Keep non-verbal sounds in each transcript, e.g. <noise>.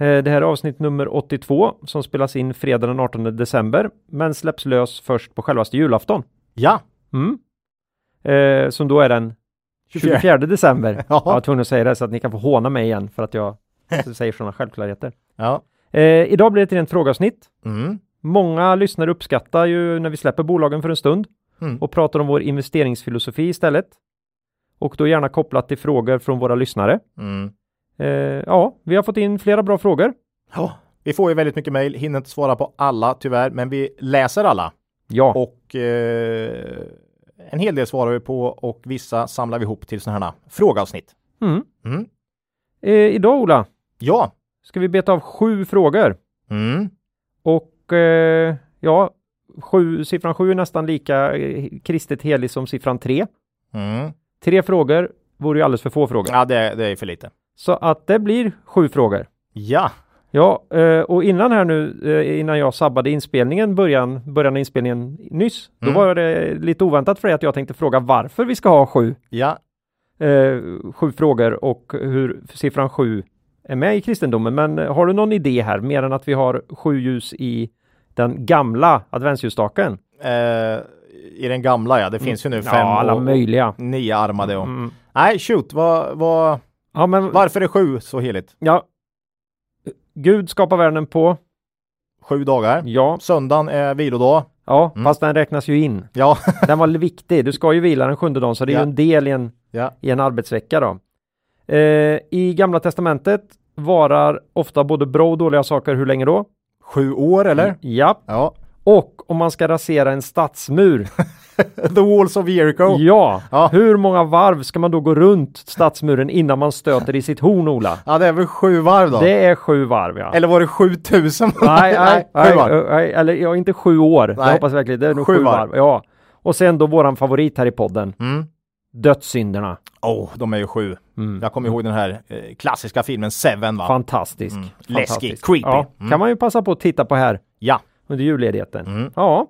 Eh, Det här är avsnitt nummer 82 som spelas in fredag den 18 december men släpps lös först på självaste julafton. Ja, Mm. Eh, som då är den 24. 24 december. <laughs> Ja. Jag var tvungen att säga det så att ni kan få håna mig igen för att jag <laughs> säger sådana självklarheter. ja. Eh, idag blir det ett rent frågeavsnitt. Mm. Många lyssnare uppskattar ju när vi släpper bolagen för en stund Mm. och pratar om vår investeringsfilosofi istället. Och då gärna kopplat till frågor från våra lyssnare. Mm. Eh, ja, vi har fått in flera bra frågor. Ja. Vi får ju väldigt mycket mejl, hinner inte svara på alla tyvärr, men vi läser alla. Ja, Och eh, en hel del svarar vi på och vissa samlar vi ihop till sådana här frågeavsnitt. mm. Mm. Eh, idag Ola, Ja. ska vi beta av sju frågor. Mm. Och eh, ja, sju, siffran sju är nästan lika eh, kristet helig som siffran tre. Mm. Tre frågor vore ju alldeles för få frågor. Ja, det, det är för lite. Så att det blir sju frågor. Ja. Ja, eh, och innan här nu, eh, innan jag sabbade inspelningen, början, början av inspelningen nyss, då Mm. var det lite oväntat för dig att jag tänkte fråga varför vi ska ha sju, Ja. eh, sju frågor och hur siffran sju är med i kristendomen. Men har du någon idé här, mer än att vi har sju ljus i den gamla adventsljusstaken? Eh, I den gamla ja, det finns ju nu fem ja, alla och, möjliga. och nio armade. Och... Mm. Nej, shoot, vad, vad, Ja, men varför är sju så heligt? ja. Gud skapar världen på, Sju dagar. ja, Söndagen är vilodag. ja, Mm. fast den räknas ju in. Ja. <laughs> Den var viktig. Du ska ju vila den sjunde dagen, så det är Ja. ju en del i en, ja. i en arbetsvecka då. Eh, I Gamla Testamentet varar ofta både bra och dåliga saker hur länge då? Sju år eller? Ja, Ja. och om man ska rasera en stadsmur, <laughs> <laughs> The Walls of Jericho. ja, Ja. hur många varv ska man då gå runt stadsmuren innan man stöter i sitt horn, Ola? Ja, det är väl sju varv då? Det är sju varv, ja. Eller var det 7000? Nej, nej, <laughs> nej, varv. nej, eller ja, inte sju år. Jag Nej. hoppas verkligen. Det är nog Sju sju, varv. varv. Ja. Och sen då våran favorit här i podden, Mm. dödssynderna. Åh, de är ju sju. Mm. Jag kommer ihåg den här eh, klassiska filmen Seven va? Fantastisk. Mm. Fantastisk. Läskig, creepy. Ja, Mm. kan man ju passa på att titta på här Ja. under julledigheten. Mm. Ja.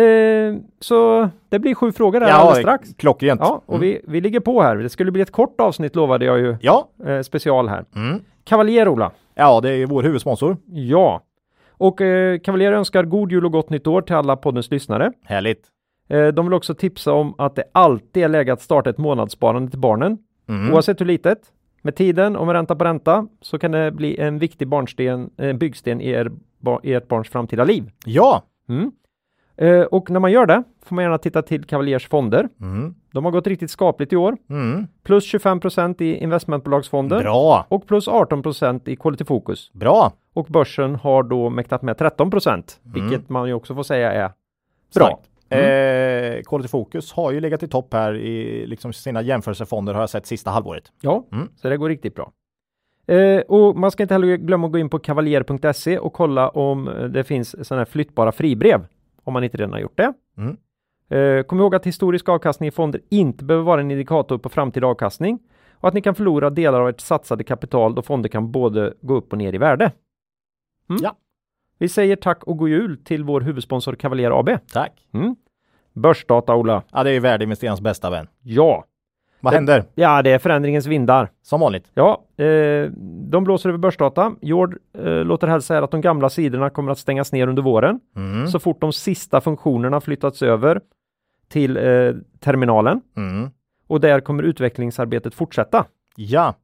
Eh, så det blir sju frågor här alldeles strax. klockrent. Ja, och Mm. vi, vi ligger på här. Det skulle bli ett kort avsnitt lovade jag ju. Ja. Eh, special här. Mm. Kavaljer Ola. Ja, det är vår huvudsponsor. Ja. Och eh, önskar god jul och gott nytt år till alla poddens lyssnare. Härligt. Eh, de vill också tipsa om att det alltid är läge att starta ett månadssparande till barnen. Mm. Oavsett hur litet. Med tiden och med ränta på ränta så kan det bli en viktig barnsten, eh, byggsten i, er, i ert barns framtida liv. Ja. Mm. Eh, och när man gör det får man gärna titta till Cavaliers fonder. Mm. De har gått riktigt skapligt i år. Mm. Plus 25% i investmentbolagsfonder Bra. och plus 18% i Quality Focus. Bra. Och börsen har då mäktat med 13% vilket man ju också får säga är bra. Starkt. Eh, Quality Focus har ju legat i topp här i liksom sina jämförelsefonder har jag sett sista halvåret. Ja, Mm. så det går riktigt bra. Eh, och man ska inte heller glömma att gå in på kavaljer.se och kolla om eh, det finns sådana här flyttbara fribrev. Om man inte redan har gjort det. Mm. Eh, kom ihåg att historisk avkastning i fonder inte behöver vara en indikator på framtida avkastning och att ni kan förlora delar av ert satsade kapital då fonder kan både gå upp och ner i värde. Mm. Ja. Vi säger tack och god jul till vår huvudsponsor Cavalier AB. Tack. Mm. Börsdata Ola. Ja, det är ju värdeinvesterarens bästa vän. Ja. Vad Det- händer? Ja, det är förändringens vindar. Som vanligt. Ja, eh, de blåser över börsdata. Jord eh, låter här att de gamla sidorna kommer att stängas ner under våren Mm. så fort de sista funktionerna flyttats över till eh, terminalen Mm. och där kommer utvecklingsarbetet fortsätta. Ja,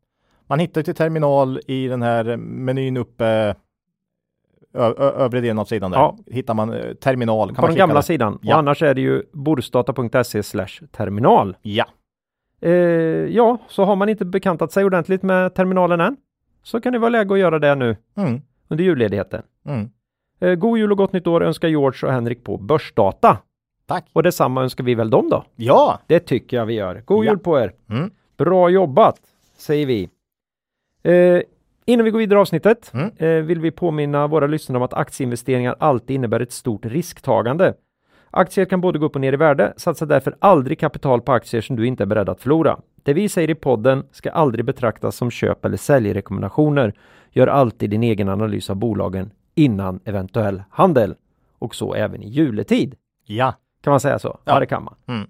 man hittar till terminal i den här menyn uppe övre delen av sidan där. Ja. Hittar man eh, terminal. På den gamla där. sidan. Ja. Och annars är det ju borsdata.se terminal. Ja, Eh, ja, så har man inte bekantat sig ordentligt med terminalen än så kan det vara läge att göra det nu mm. under julledigheten. Mm. Eh, god jul och gott nytt år önskar George och Henrik på Börsdata. tack. Och detsamma önskar vi väl dem då? Ja, Det tycker jag vi gör. God Ja. jul på er! mm. Bra jobbat, säger vi. Eh, Innan vi går vidare i avsnittet Mm. eh, vill vi påminna våra lyssnare om att aktieinvesteringar alltid innebär ett stort risktagande. Aktier kan både gå upp och ner i värde, satsa därför aldrig kapital på aktier som du inte är beredd att förlora. Det vi säger i podden ska aldrig betraktas som köp eller säljrekommendationer. Gör alltid din egen analys av bolagen innan eventuell handel. Och så även i juletid. Ja. Kan man säga så? Ja, Ja. det kan man. Mm.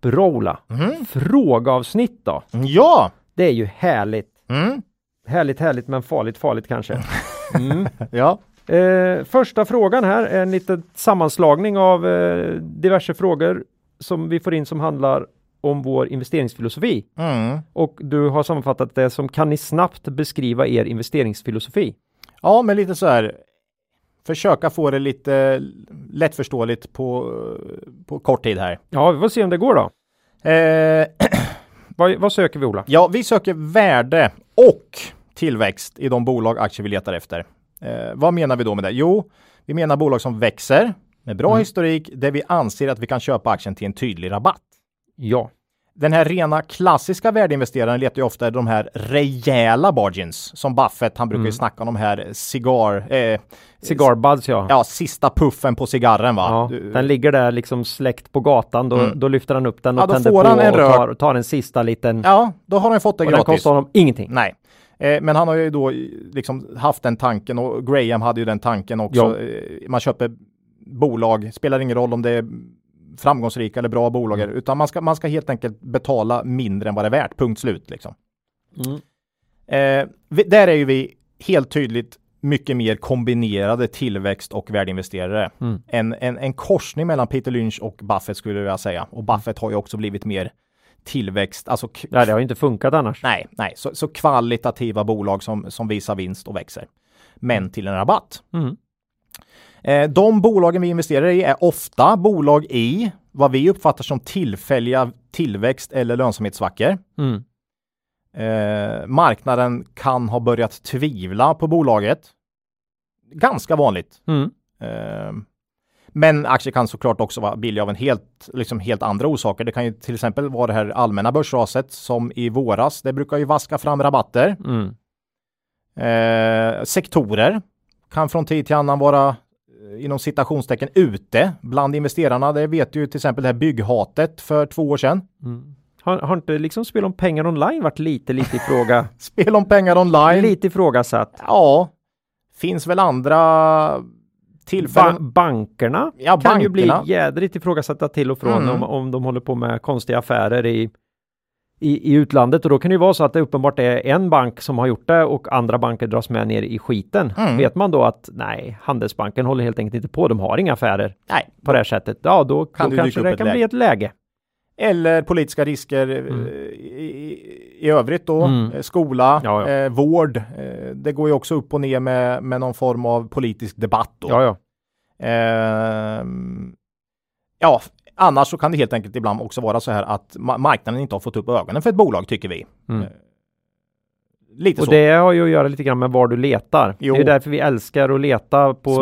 Bra Ola. Mm. Frågeavsnitt då? Ja. Det är ju härligt. Mm. Härligt, härligt men farligt, farligt kanske. <laughs> Mm. Ja. Eh, första frågan här är en liten sammanslagning av eh, diverse frågor som vi får in som handlar om vår investeringsfilosofi. Mm. Och du har sammanfattat det som kan ni snabbt beskriva er investeringsfilosofi? Ja, men lite så här. Försöka få det lite lättförståeligt på, på kort tid här. Ja, vi får se om det går då. Eh, <clears throat> Vad, vad söker vi Ola? ja, vi söker värde och tillväxt i de bolag aktier vi letar efter. Eh, vad menar vi då med det? Jo, vi menar bolag som växer med bra Mm. historik där vi anser att vi kan köpa aktien till en tydlig rabatt. Ja. Den här rena klassiska värdeinvesteraren letar ju ofta de här rejäla bargains som Buffett, han brukar ju Mm. snacka om de här cigar, eh, Cigar buds ja. ja, sista puffen på cigarren va? Ja, Du- den ligger där liksom släckt på gatan. Då, Mm. då lyfter han upp den och Ja, tänder på och tar, tar en sista liten. Ja, då har han fått det och den gratis. kostar honom ingenting. Nej, eh, men han har ju då liksom haft den tanken och Graham hade ju den tanken också. Ja. Eh, man köper bolag, spelar ingen roll om det är framgångsrika eller bra bolag, Mm. utan man ska, man ska helt enkelt betala mindre än vad det är värt, punkt slut liksom. Mm. Eh, vi, där är ju vi helt tydligt mycket mer kombinerade tillväxt och värdeinvesterare. Mm. En, en, en korsning mellan Peter Lynch och Buffett skulle jag säga. Och Buffett har ju också blivit mer tillväxt, alltså Ja, det har inte funkat annars. Nej, nej, så, så kvalitativa bolag som, som visar vinst och växer. Men till en rabatt. Mm. Eh, de bolagen vi investerar i är ofta bolag i vad vi uppfattar som tillfälliga tillväxt eller lönsamhetssvackor. Mm. Eh, marknaden kan ha börjat tvivla på bolaget. Ganska vanligt. Mm. Eh, men aktier kan såklart också vara billiga av en helt, liksom helt andra orsaker. Det kan ju till exempel vara det här allmänna börsraset som i våras. Det brukar ju vaska fram rabatter. Mm. Eh, sektorer kan från tid till annan vara eh, inom citationstecken ute bland investerarna. Det vet ju till exempel det här bygghatet för två år sedan. Mm. Har, har inte liksom spel om pengar online varit lite, lite i fråga? <laughs> Spel om pengar online. lite ifrågasatt. Ja, finns väl andra tillfällen. Ba bankerna Ja, kan ju bli bankerna. jädrigt ifrågasatta till och från Mm. om, om de håller på med konstiga affärer i, i, i utlandet och då kan det ju vara så att det uppenbart är en bank som har gjort det och andra banker dras med ner i skiten. Mm. Vet man då att nej, Handelsbanken håller helt enkelt inte på, de har inga affärer Nej, på det här sättet. Ja, då, Kan då kanske det kan läge. bli ett läge. Eller politiska risker eh, Mm. i, i, övrigt då. Mm. Eh, Skola, Ja, ja. Eh, vård. Eh, det går ju också upp och ner med, med någon form av politisk debatt då. Ja, ja. Ehm, ja, annars så kan det helt enkelt ibland också vara så här att ma- marknaden inte har fått upp ögonen för ett bolag tycker vi. Mm. Lite Och så. det har ju att göra lite grann med var du letar. Jo. Det är därför vi älskar att leta på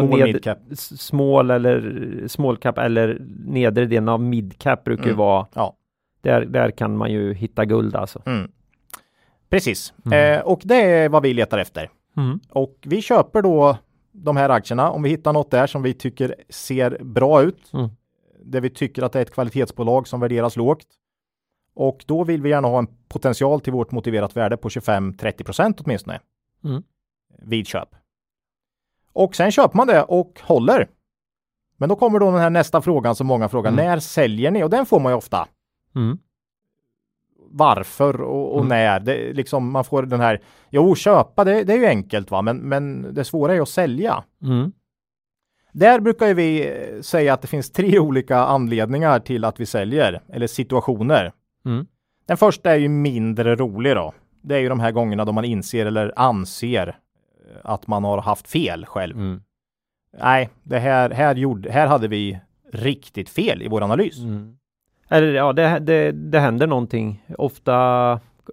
Small ned, eller small cap eller nedre delen av midcap brukar ju Mm. vara. Ja. Där, där kan man ju hitta guld alltså. Mm. Precis. Mm. Eh, och det är vad vi letar efter. Mm. Och vi köper då de här aktierna om vi hittar något där som vi tycker ser bra ut. Mm. Där vi tycker att det är ett kvalitetsbolag som värderas lågt. Och då vill vi gärna ha en potential till vårt motiverat värde på 25-30 procent åtminstone. Mm. Vid köp. Och sen köper man det och håller. Men då kommer då den här nästa frågan som många frågar. Mm. När säljer ni? Och den får man ju ofta. Mm. Varför och, och Mm. när. Det, liksom man får den här. Jo, köpa det, det är ju enkelt va. Men, men det svåra är att sälja. Mm. Där brukar vi eh, säga att det finns tre <laughs> olika anledningar till att vi säljer eller situationer. Mm. Den första är ju mindre rolig då. Det är ju de här gångerna då man inser eller anser eh, att man har haft fel själv. Mm. Nej, det här, här, gjorde, här hade vi riktigt fel i vår analys. Mm. Eller ja, det, det, det händer någonting. Ofta,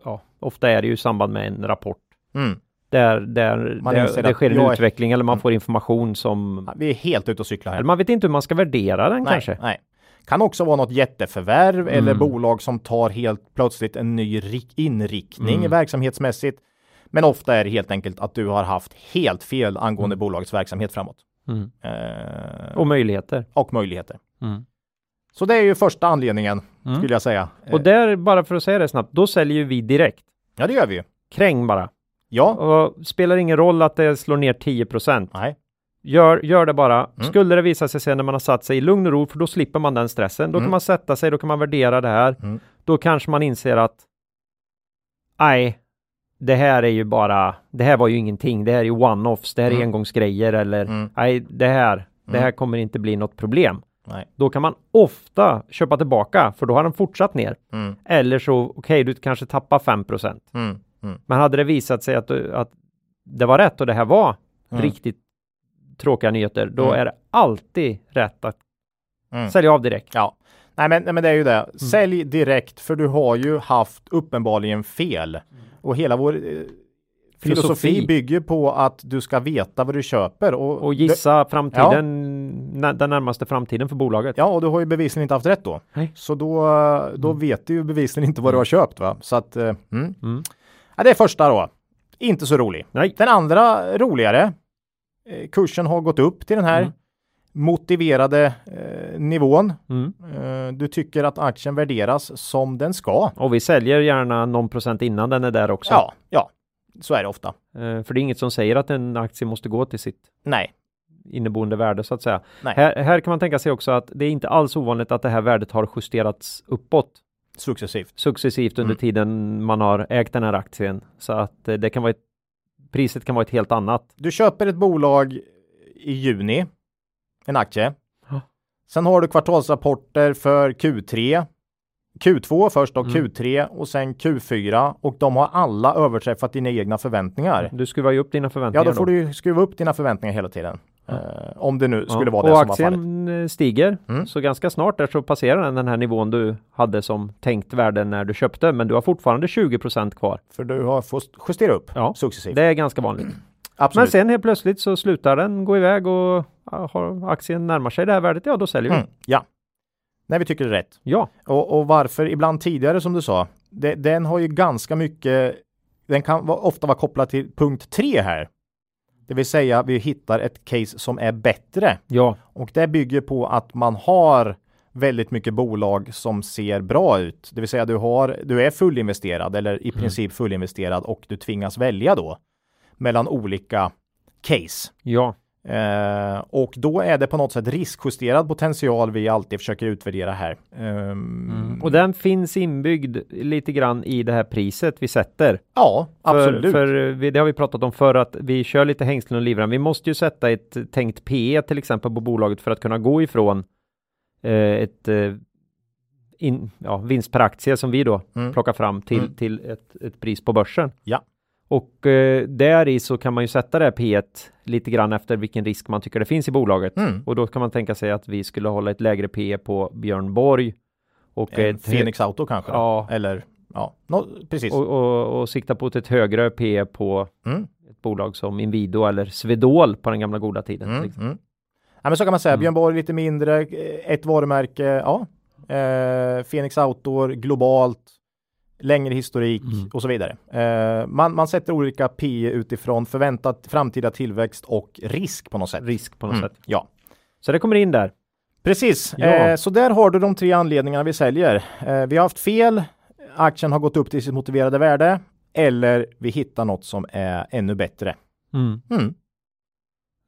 ja, ofta är det ju i samband med en rapport. Mm. Där, där Man inser det sker en jag är- utveckling eller man Mm. får information som... Vi är helt ute och cyklar här. Eller man vet inte hur man ska värdera den nej, kanske. nej. Kan också vara något jätteförvärv eller Mm. bolag som tar helt plötsligt en ny rik- inriktning Mm. verksamhetsmässigt. Men ofta är det helt enkelt att du har haft helt fel angående Mm. bolagets verksamhet framåt. Mm. Eh, Och möjligheter. och möjligheter. Mm. Så det är ju första anledningen Mm. skulle jag säga. Och där, bara för att säga det snabbt, då säljer ju vi direkt. Ja, det gör vi ju. Kräng bara. Ja. Och spelar ingen roll att det slår ner 10 Nej. Gör, gör det bara. Mm. Skulle det visa sig sen när man har satt sig i lugn och ro, för då slipper man den stressen. Då Mm. kan man sätta sig, då kan man värdera det här. Mm. Då kanske man inser att nej, det här är ju bara, det här var ju ingenting. Det här är ju one-offs, det här är Mm. engångsgrejer eller Mm. nej, det här, det Mm. här kommer inte bli något problem. Nej. Då kan man ofta köpa tillbaka, för då har den fortsatt ner. Mm. Eller så, okej, du kanske tappar 5 Mm. Mm. Men hade det visat sig att, att det var rätt och det här var Mm. riktigt tråkiga nyheter, då Mm. är det alltid rätt att Mm. sälja av direkt. Ja. Nej men, nej men det är ju Mm. det. Sälj direkt för du har ju haft uppenbarligen fel. Och hela vår eh, filosofi. Filosofi. bygger på att du ska veta vad du köper. Och, Och gissa framtiden, nä- den närmaste framtiden för bolaget. Ja, och du har ju bevisligen inte haft rätt då. Nej. Så då, då vet du ju bevisligen inte vad du har köpt va. Så att, eh, mm. Mm. Ja, det är första då. Inte så rolig. Nej. Den andra roligare. Eh, kursen har gått upp till den här Mm. motiverade eh, nivån. Mm. Eh, du tycker att aktien värderas som den ska. Och vi säljer gärna någon procent innan den är där också. Ja, ja, så är det ofta. Eh, För det är inget som säger att en aktie måste gå till sitt Nej, inneboende värde så att säga. Här, här kan man tänka sig också att det är inte alls ovanligt att det här värdet har justerats uppåt successivt. successivt under Mm. tiden man har ägt den här aktien. Så att eh, det kan vara ett, priset kan vara ett helt annat. Du köper ett bolag i juni, en aktie. Ja. Sen har du kvartalsrapporter för Q3, Q2 först och Mm. Q3 och sen Q4 och de har alla överträffat dina egna förväntningar. Du skruvar ju upp dina Ja, förväntningar. då får du ju skruva upp dina förväntningar hela tiden. Ja. Eh, om det nu Ja. skulle vara och det som var fallet. aktien eh, stiger, Mm. så ganska snart där så passerar den den här nivån du hade som tänkt värde när du köpte, men du har fortfarande 20% kvar. För du har fått justera upp Ja, successivt. Det är ganska vanligt. <clears throat> Absolut. Men sen helt plötsligt så slutar den gå iväg och ja, har aktien närmar sig det här värdet, ja då säljer vi. mm. Ja, när vi tycker det är rätt. Ja, Och, och varför ibland tidigare som du sa, det, den har ju ganska mycket, den kan vara, ofta vara kopplad till punkt tre här. Det vill säga vi hittar ett case som är bättre ja, och det bygger på att man har väldigt mycket bolag som ser bra ut. Det vill säga du, har, du är fullinvesterad eller i princip fullinvesterad och du tvingas välja då mellan olika case. ja, Eh, och då är det på något sätt riskjusterad potential vi alltid försöker utvärdera här. Ehm, och den finns inbyggd lite grann i det här priset vi sätter. Ja, absolut. För, för vi, det har vi pratat om för att vi kör lite hängslen och livrem. Vi måste ju sätta ett tänkt P till exempel på bolaget för att kunna gå ifrån eh, ett eh, in, ja, vinst per aktie som vi då Mm. plockar fram till, Mm. till ett, ett pris på börsen. Ja. Och eh, där i så kan man ju sätta det här P lite grann efter vilken risk man tycker det finns i bolaget. Mm. Och då kan man tänka sig att vi skulle hålla ett lägre P på Björn Borg och, En ett, Phoenix Auto kanske? Ja. Eller ja, no, precis. och, och, och sikta på ett högre P på Mm. ett bolag som Inwido eller Swedol på den gamla goda tiden. Mm. exempel. Mm. Ja, men så kan man säga. Mm. Björn Borg lite mindre, eh, ett varumärke, ja. Eh, Phoenix Outdoor globalt, längre historik Mm. och så vidare. Eh, man, man sätter olika P utifrån förväntat framtida tillväxt och risk på något sätt. Risk på något Mm. sätt. Ja, Så det kommer in där. precis. Ja. Eh, så där har du de tre anledningarna vi säljer. Eh, vi har haft fel, aktien har gått upp till sitt motiverade värde eller vi hittar något som är ännu bättre. Mm.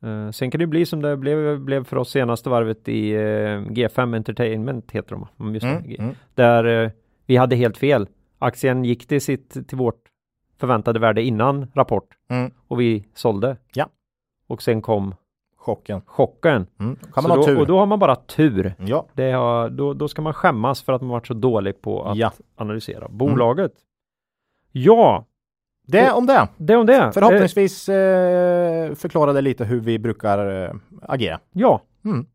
Eh, sen kan det bli som det blev, blev för oss senaste varvet i eh, G5 Entertainment heter de. Mm, Just Mm. Mm. Där eh, vi hade helt fel. Aktien gick till sitt till vårt förväntade värde innan rapport Mm. och vi sålde. Ja. Och sen kom Chocken. chocken. Mm. Kan man Så ha då, tur. Och då har man bara tur. Ja. Det har, då, då ska man skämmas för att man varit så dålig på att Ja. analysera bolaget. Ja, Det om det. det om det. Förhoppningsvis eh, förklara det lite hur vi brukar eh, agera. ja, Mm.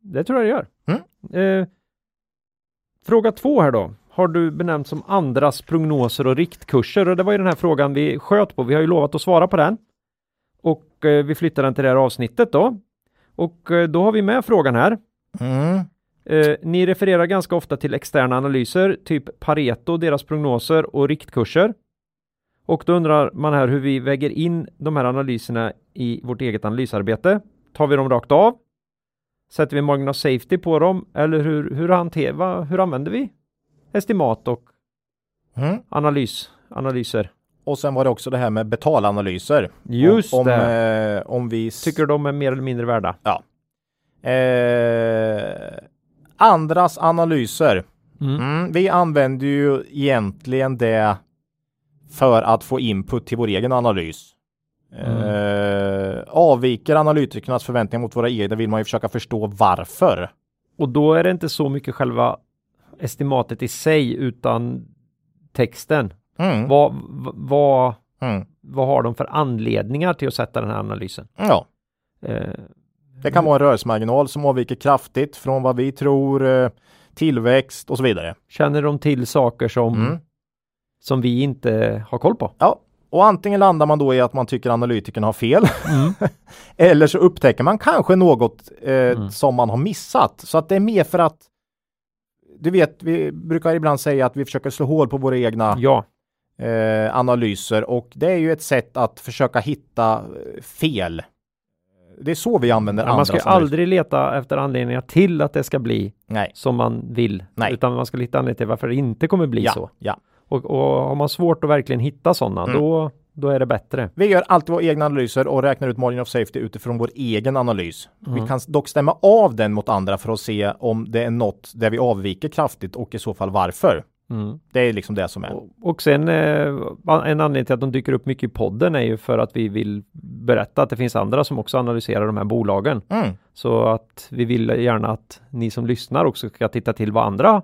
det tror jag det gör. Mm. Eh, fråga två här då. Har du benämnt som andras prognoser och riktkurser? Och det var ju den här frågan vi sköt på. Vi har ju lovat att svara på den. Och eh, vi flyttar den till det här avsnittet då. Och eh, då har vi med frågan här. Mm. Eh, ni refererar ganska ofta till externa analyser, typ Pareto, deras prognoser och riktkurser. Och då undrar man här hur vi väger in de här analyserna i vårt eget analysarbete. Tar vi dem rakt av? Sätter vi margin of safety på dem? Eller hur, hur, hanter, hur använder vi estimat och Mm. analys, analyser? Och sen var det också det här med betalanalyser. Just om, om, det. eh, om vi Tycker de är mer eller mindre värda? eh, andras analyser. Mm. Mm, vi använder ju egentligen det för att få input till vår egen analys. Eh, avviker analytikernas förväntningar mot våra egna vill man ju försöka förstå varför. Och då är det inte så mycket själva estimatet i sig utan texten. Mm. Vad, vad, Mm. vad har de för anledningar till att sätta den här analysen? Ja, Eh, det kan vara en rörelsemarginal som avviker kraftigt från vad vi tror, eh, tillväxt och så vidare. känner de till saker som, Mm. som vi inte har koll på? Ja, och antingen landar man då i att man tycker analytikern har fel Mm. <laughs> eller så upptäcker man kanske något eh, Mm. som man har missat. Så att det är mer för att du vet, vi brukar ibland säga att vi försöker slå hål på våra egna Ja, eh, analyser och det är ju ett sätt att försöka hitta eh, fel. Det är så vi använder man andras ska ju analyser. aldrig leta efter anledningar till att det ska bli Nej. som man vill, Nej. utan man ska hitta anledningar till varför det inte kommer bli Ja, så. ja. Och, och har man svårt att verkligen hitta sådana, Mm. då, då är det bättre. Vi gör alltid våra egna analyser och räknar ut margin of safety utifrån vår egen analys. Mm. Vi kan dock stämma av den mot andra för att se om det är något där vi avviker kraftigt och i så fall varför. Mm. Det är liksom det som är. Och, och sen eh, en anledning till att de dyker upp mycket i podden är ju för att vi vill berätta att det finns andra som också analyserar de här bolagen. Mm. Så att vi vill gärna att ni som lyssnar också ska titta till vad andra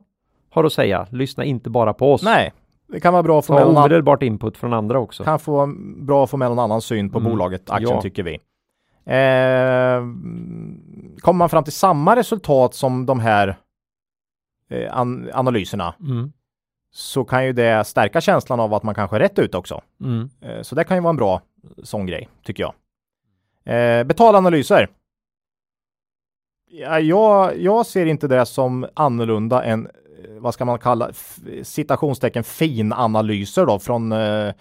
har att säga. Lyssna inte bara på oss. Nej, det kan vara bra att få med omedelbart input från andra också. kan få bra att få med någon annan syn på Mm. bolaget, aktien Ja. tycker vi. Eh, kommer man fram till samma resultat som de här eh, an- analyserna Mm. så kan ju det stärka känslan av att man kanske är rätt ut också. Mm. Eh, Så det kan ju vara en bra sån grej, tycker jag. Eh, betalanalyser. Ja, jag, jag ser inte det som annorlunda än, vad ska man kalla, citationstecken finanalyser då från, eh,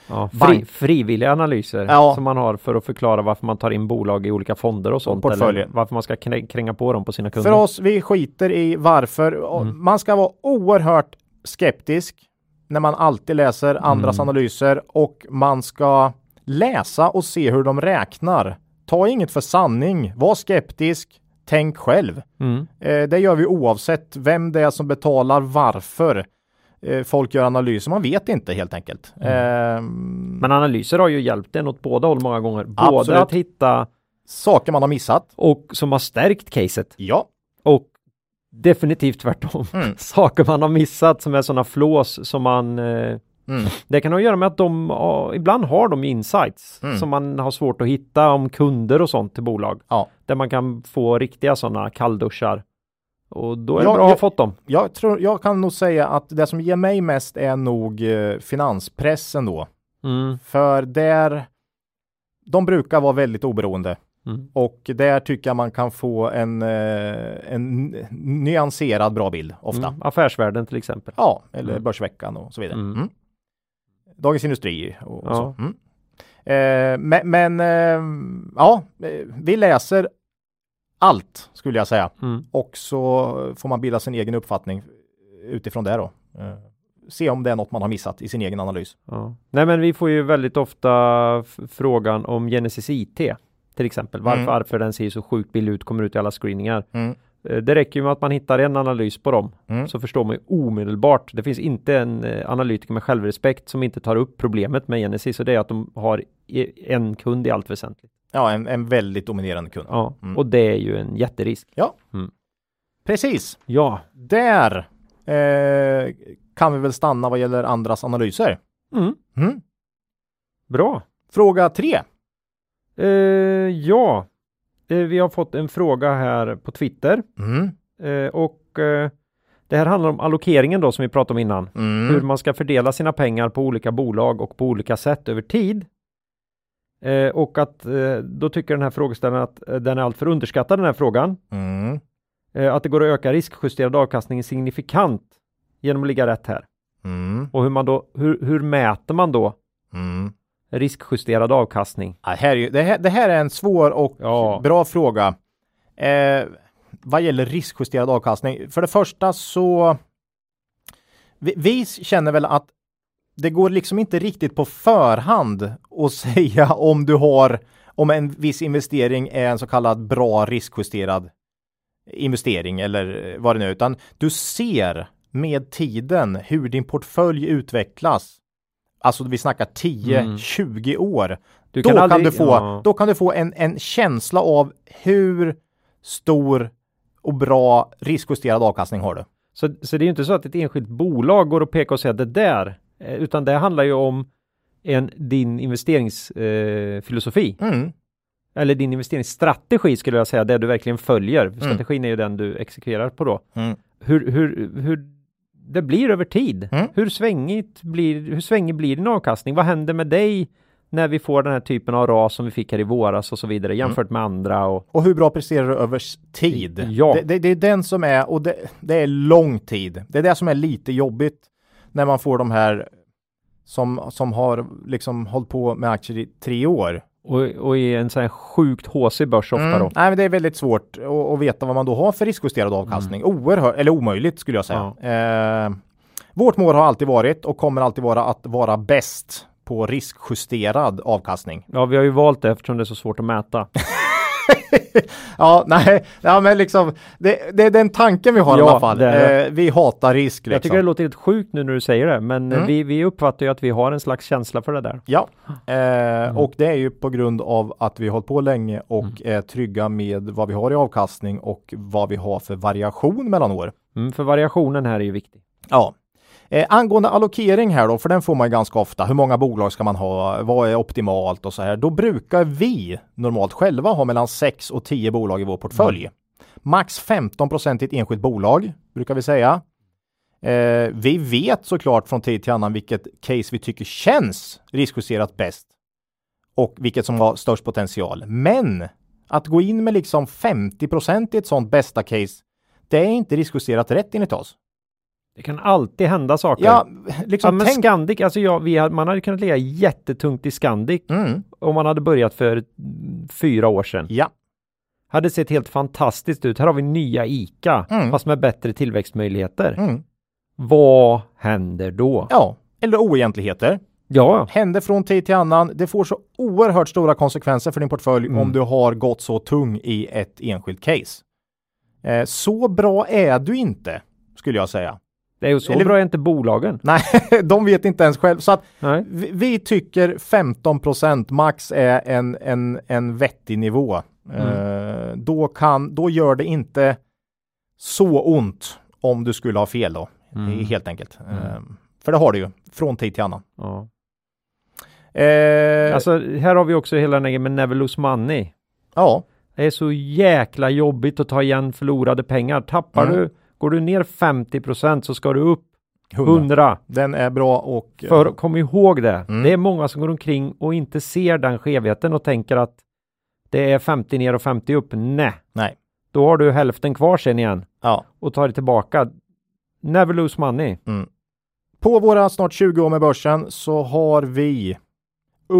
Ja, fri, frivilliga analyser Ja. som man har för att förklara varför man tar in bolag i olika fonder och sånt. portföljer. Eller varför man ska krä- kränga på dem på sina kunder. för oss, vi skiter i varför. Mm. Man ska vara oerhört skeptisk när man alltid läser andras Mm. analyser och man ska läsa och se hur de räknar. Ta inget för sanning, var skeptisk, tänk själv. Mm. Eh, det gör vi oavsett vem det är som betalar, varför eh, folk gör analyser. Man vet inte helt enkelt. Mm. Eh, Men analyser har ju hjälpt en åt båda håll många gånger. Både Absolut. att hitta saker man har missat. och som har stärkt caset Ja. och definitivt tvärtom. Mm. <laughs> Saker man har missat som är sådana flås som man eh, Mm. Det kan ha att göra med att de ibland har de insights Mm. som man har svårt att hitta om kunder och sånt till bolag. Ja. Där man kan få riktiga sådana kallduschar. Och då är det Ja, bra att ha jag- fått dem. Jag, tror, jag kan nog säga att det som ger mig mest är nog eh, finanspressen då. Mm. För där, de brukar vara väldigt oberoende. Mm. Och där tycker jag man kan få en, eh, en nyanserad bra bild ofta. Mm. Affärsvärlden till exempel. Ja, eller Mm. Börsveckan och så vidare. Mm. Mm. Dagens Industri och, och Ja. så. Mm. Eh, men men eh, ja, eh, vi läser allt skulle jag säga. Mm. Och så får man bilda sin egen uppfattning utifrån det då. Eh, se om det är något man har missat i sin egen analys. Ja. Nej men vi får ju väldigt ofta frågan om Genesis IT till exempel. Varför, Mm. varför den ser så sjukt billig ut, kommer ut i alla screeningar. Mm. Eh, Det räcker ju med att man hittar en analys på dem Mm. så förstår man ju omedelbart. Det finns inte en eh, analytiker med självrespekt som inte tar upp problemet med Genesis och det är att de har i- en kund i allt väsentligt. Ja, en, en väldigt dominerande kund. Ja, Mm. och det är ju en jätterisk. Precis. Ja, Där eh, kan vi väl stanna vad gäller andras analyser. mm. Mm. bra. Fråga tre. Eh, ja, eh, vi har fått en fråga här på Twitter Mm. eh, och eh, det här handlar om allokeringen då som vi pratade om innan. Mm. Hur man ska fördela sina pengar på olika bolag och på olika sätt över tid. Eh, och att eh, då tycker den här frågeställaren att eh, den är alltför underskattad den här frågan. Mm. Eh, att det går att öka riskjusterad avkastning signifikant genom att ligga rätt här. Mm. Och hur man då, hur, hur mäter man då Mm. riskjusterad avkastning? Ja, här är ju, det, här, det här är en svår och Ja. bra fråga. Eh, vad gäller riskjusterad avkastning. För det första så vi, vi känner väl att det går liksom inte riktigt på förhand att <laughs> säga om du har om en viss investering är en så kallad bra riskjusterad investering eller vad det nu är, utan du ser med tiden hur din portfölj utvecklas. Alltså vi snackar 10-20 år. Du då, kan aldrig- du få, ja. då kan du få en, en känsla av hur stor och bra riskjusterad avkastning har du. Så, så det är ju inte så att ett enskilt bolag går och pekar och säger det där, eh, utan det handlar ju om en, din investeringsfilosofi. Eh. Mm. Eller din investeringsstrategi skulle jag säga, det du verkligen följer. Strategin är ju den du exekverar på då. Mm. Hur, hur, hur det blir över tid. Mm. Hur svängigt blir, hur svängig blir din avkastning? Vad händer med dig när vi får den här typen av ras som vi fick här i våras och så vidare jämfört med andra och Och hur bra presterar du över tid? Ja. Det, det, det är den som är, och det, det är lång tid. Det är det som är lite jobbigt när man får de här som, som har liksom hållit på med aktier i tre år. och, och i en sån här sjukt haussig börs ofta Mm. då. Nej, men det är väldigt svårt att, veta vad man då har för riskjusterad avkastning. Oerhört, eller omöjligt skulle jag säga. Eh, vårt mål har alltid varit och kommer alltid vara att vara bäst på riskjusterad avkastning. Ja, vi har ju valt det eftersom det är så svårt att mäta. <laughs> <laughs> Ja, nej, ja, men liksom det, det är den tanken vi har i Ja, alla fall. Eh, vi hatar risk. Liksom. Jag tycker det låter helt sjukt nu när du säger det, men Mm. vi, vi uppfattar ju att vi har en slags känsla för det där. Ja, eh, Mm. och det är ju på grund av att vi har hållit på länge och Mm. är trygga med vad vi har i avkastning och vad vi har för variation mellan år. Mm, för variationen här är ju viktig. Ja. Eh, angående allokering här då, för den får man ju ganska ofta. Hur många bolag ska man ha? Vad är optimalt och så här? Då brukar vi normalt själva ha mellan 6 och 10 bolag i vår portfölj. Max 15 procent i ett enskilt bolag brukar vi säga. Eh, vi vet såklart från tid till annan vilket case vi tycker känns riskjusterat bäst och vilket som har störst potential. Men att gå in med liksom 50 procent i ett sånt bästa case, det är inte riskjusterat rätt enligt oss. Det kan alltid hända saker. Ja, Ja, liksom men tänk... Scandic, alltså ja, vi hade, man hade kunnat ligga jättetungt i Scandic Mm, om man hade börjat för fyra år sedan. ja, Hade sett helt fantastiskt ut. Här har vi nya ICA, Mm. fast med bättre tillväxtmöjligheter. mm, Vad händer då? ja, eller oegentligheter. Ja, Händer från tid till annan. Det får så oerhört stora konsekvenser för din portfölj Mm. om du har gått så tung i ett enskilt case. Eh, så bra är du inte, skulle jag säga. Det är ju så Eller- bra är inte bolagen. Nej, <laughs> de vet inte ens själv. Så att vi, vi tycker 15% max är en, en, en vettig nivå. Eh, då, kan, då gör det inte så ont om du skulle ha fel då, Mm. helt enkelt. Eh, för det har du ju, från tid till annan. Ja. Eh, Alltså, här har vi också hela den här med never lose money. ja, Det är så jäkla jobbigt att ta igen förlorade pengar. Tappar Mm. du, går du ner 50% så ska du upp 100. 100. Den är bra och... För kom ihåg det. Mm. Det är många som går omkring och inte ser den skevheten och tänker att det är 50 ner och 50 upp. Nej, Nej. då har du hälften kvar sen igen Ja. och tar det tillbaka. Never lose money. På våra snart 20 år med börsen så har vi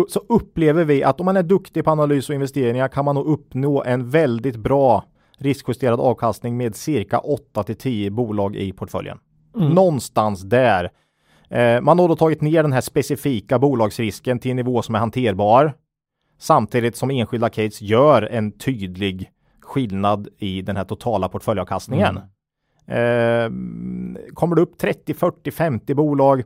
så upplever vi att om man är duktig på analys och investeringar kan man nog uppnå en väldigt bra riskjusterad avkastning med cirka 8 till 10 bolag i portföljen. Någonstans där. Eh, man har då tagit ner den här specifika bolagsrisken till en nivå som är hanterbar. Samtidigt som enskilda case gör en tydlig skillnad i den här totala portföljavkastningen. Eh, kommer du upp 30, 40, 50 bolag,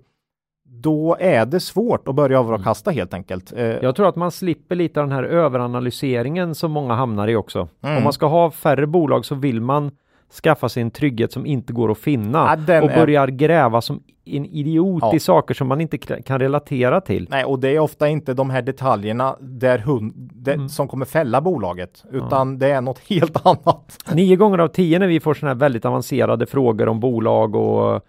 då är det svårt att börja avkasta helt enkelt. Eh, Jag tror att man slipper lite av den här överanalyseringen som många hamnar i också. Mm. Om man ska ha färre bolag så vill man skaffa sig en trygghet som inte går att finna Ja, och är- börjar gräva som en idiot Ja. i saker som man inte kan relatera till. Nej, och det är ofta inte de här detaljerna där hund, det, Mm. som kommer fälla bolaget, utan det är något <laughs> helt annat. Nio gånger av tio när vi får sådana här väldigt avancerade frågor om bolag och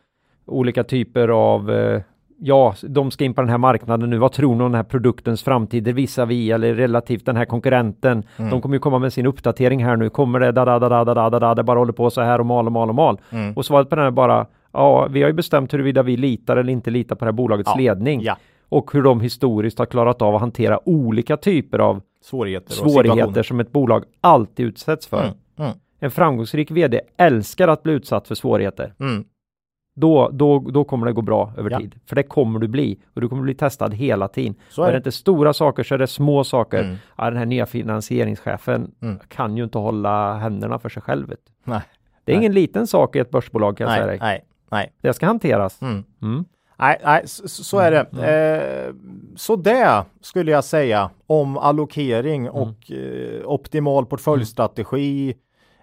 olika typer av eh, ja, de ska in på den här marknaden nu. Vad tror ni om den här produktens framtid Det visar vi eller relativt den här konkurrenten? Mm. De kommer ju komma med sin uppdatering här nu. Kommer det da da da da da da det bara håller på så här och mal och mal och mal. Mm. Och svaret på den är bara, ja, vi har ju bestämt huruvida vi litar eller inte litar på det här bolagets ja. ledning. Ja. Och hur de historiskt har klarat av att hantera olika typer av svårigheter, och svårigheter som ett bolag alltid utsätts för. Mm. mm. En framgångsrik vd älskar att bli utsatt för svårigheter. Mm mm. Då, då, då kommer det gå bra över Ja. tid. För det kommer du bli. Och du kommer bli testad hela tiden. Så är är det inte stora saker så är det små saker. Mm. Ja, den här nya finansieringschefen Mm. kan ju inte hålla händerna för sig själv. Nej. Det är Nej. ingen liten sak i ett börsbolag kan jag säga Nej, dig. nej, nej. Det ska hanteras. Mm. Mm. Nej, nej så, så är det. Eh, så det skulle jag säga om allokering och eh, optimal portföljstrategi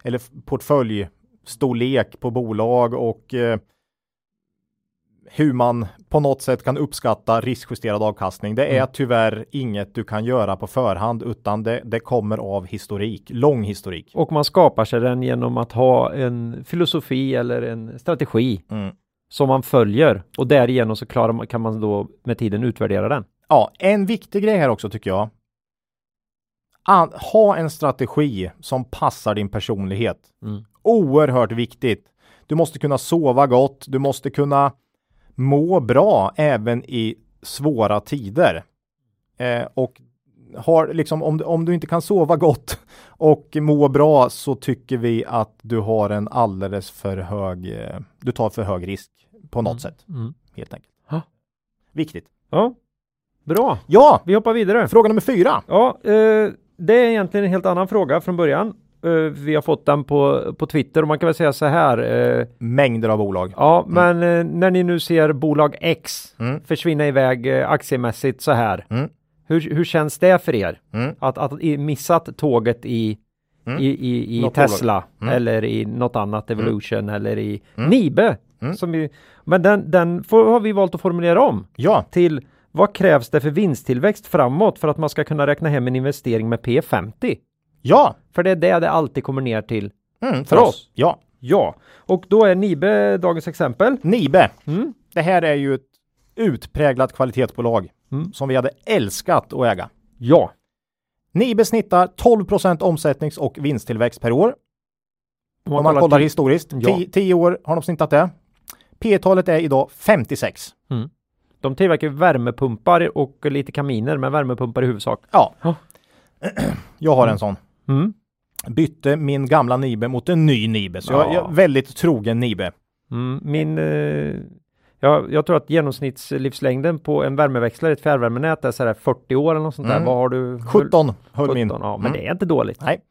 eller portföljstorlek på bolag och eh, hur man på något sätt kan uppskatta riskjusterad avkastning. Det är Mm. tyvärr inget du kan göra på förhand utan det, det kommer av historik, lång historik. Och man skapar sig den genom att ha en filosofi eller en strategi Mm. som man följer och därigenom så klarar man, kan man då med tiden utvärdera den. Ja, en viktig grej här också tycker jag. An- ha en strategi som passar din personlighet. Mm. Oerhört viktigt. Du måste kunna sova gott. Du måste kunna må bra även i svåra tider. Eh, och har liksom om, om du inte kan sova gott <laughs> och må bra så tycker vi att du har en alldeles för hög, eh, du tar för hög risk på något sätt Mm. helt enkelt. Ja. Viktigt. Ja, bra. Ja, Vi hoppar vidare. fråga nummer fyra. Ja, eh, det är egentligen en helt annan fråga från början. Eh, vi har fått den på, på Twitter och man kan väl säga så här. Eh, Mängder av bolag. ja, men eh, när ni nu ser bolag X Mm. försvinna iväg aktiemässigt så här. Mm. Hur, hur känns det för er? Mm. Att, att missat tåget i, Mm. i, i, i Något Tesla Mm. eller i något annat Evolution eller i Mm. Nibe. Mm. Vi, men den, den får, har vi valt att formulera om Ja, till vad krävs det för vinsttillväxt framåt för att man ska kunna räkna hem en investering med P50? Ja, För det är det det alltid kommer ner till. mm, För oss. Ja, Ja, och då är Nibe dagens exempel. Nibe. Mm. Det här är ju ett utpräglat kvalitetsbolag Mm. som vi hade älskat att äga. Ja, Nibe snittar 12% omsättnings och vinsttillväxt per år. om Om man kollar historiskt. Ja. 10 år har de snittat det. P talet är idag 56. De tillverkar värmepumpar och lite kaminer, men värmepumpar i huvudsak. Ja. Ja. <clears throat> Jag har en sån. Mm. Bytte min gamla Nibe mot en ny Nibe. Så jag, Ja. jag är väldigt trogen Nibe. Mm. Min, eh, ja, jag tror att genomsnittslivslängden på en värmeväxlare, ett fjärrvärmenät är så här 40 år eller något sånt Mm. där. Vad har du? 17 höll 17, min. ja, men Mm. det är inte dåligt. Nej.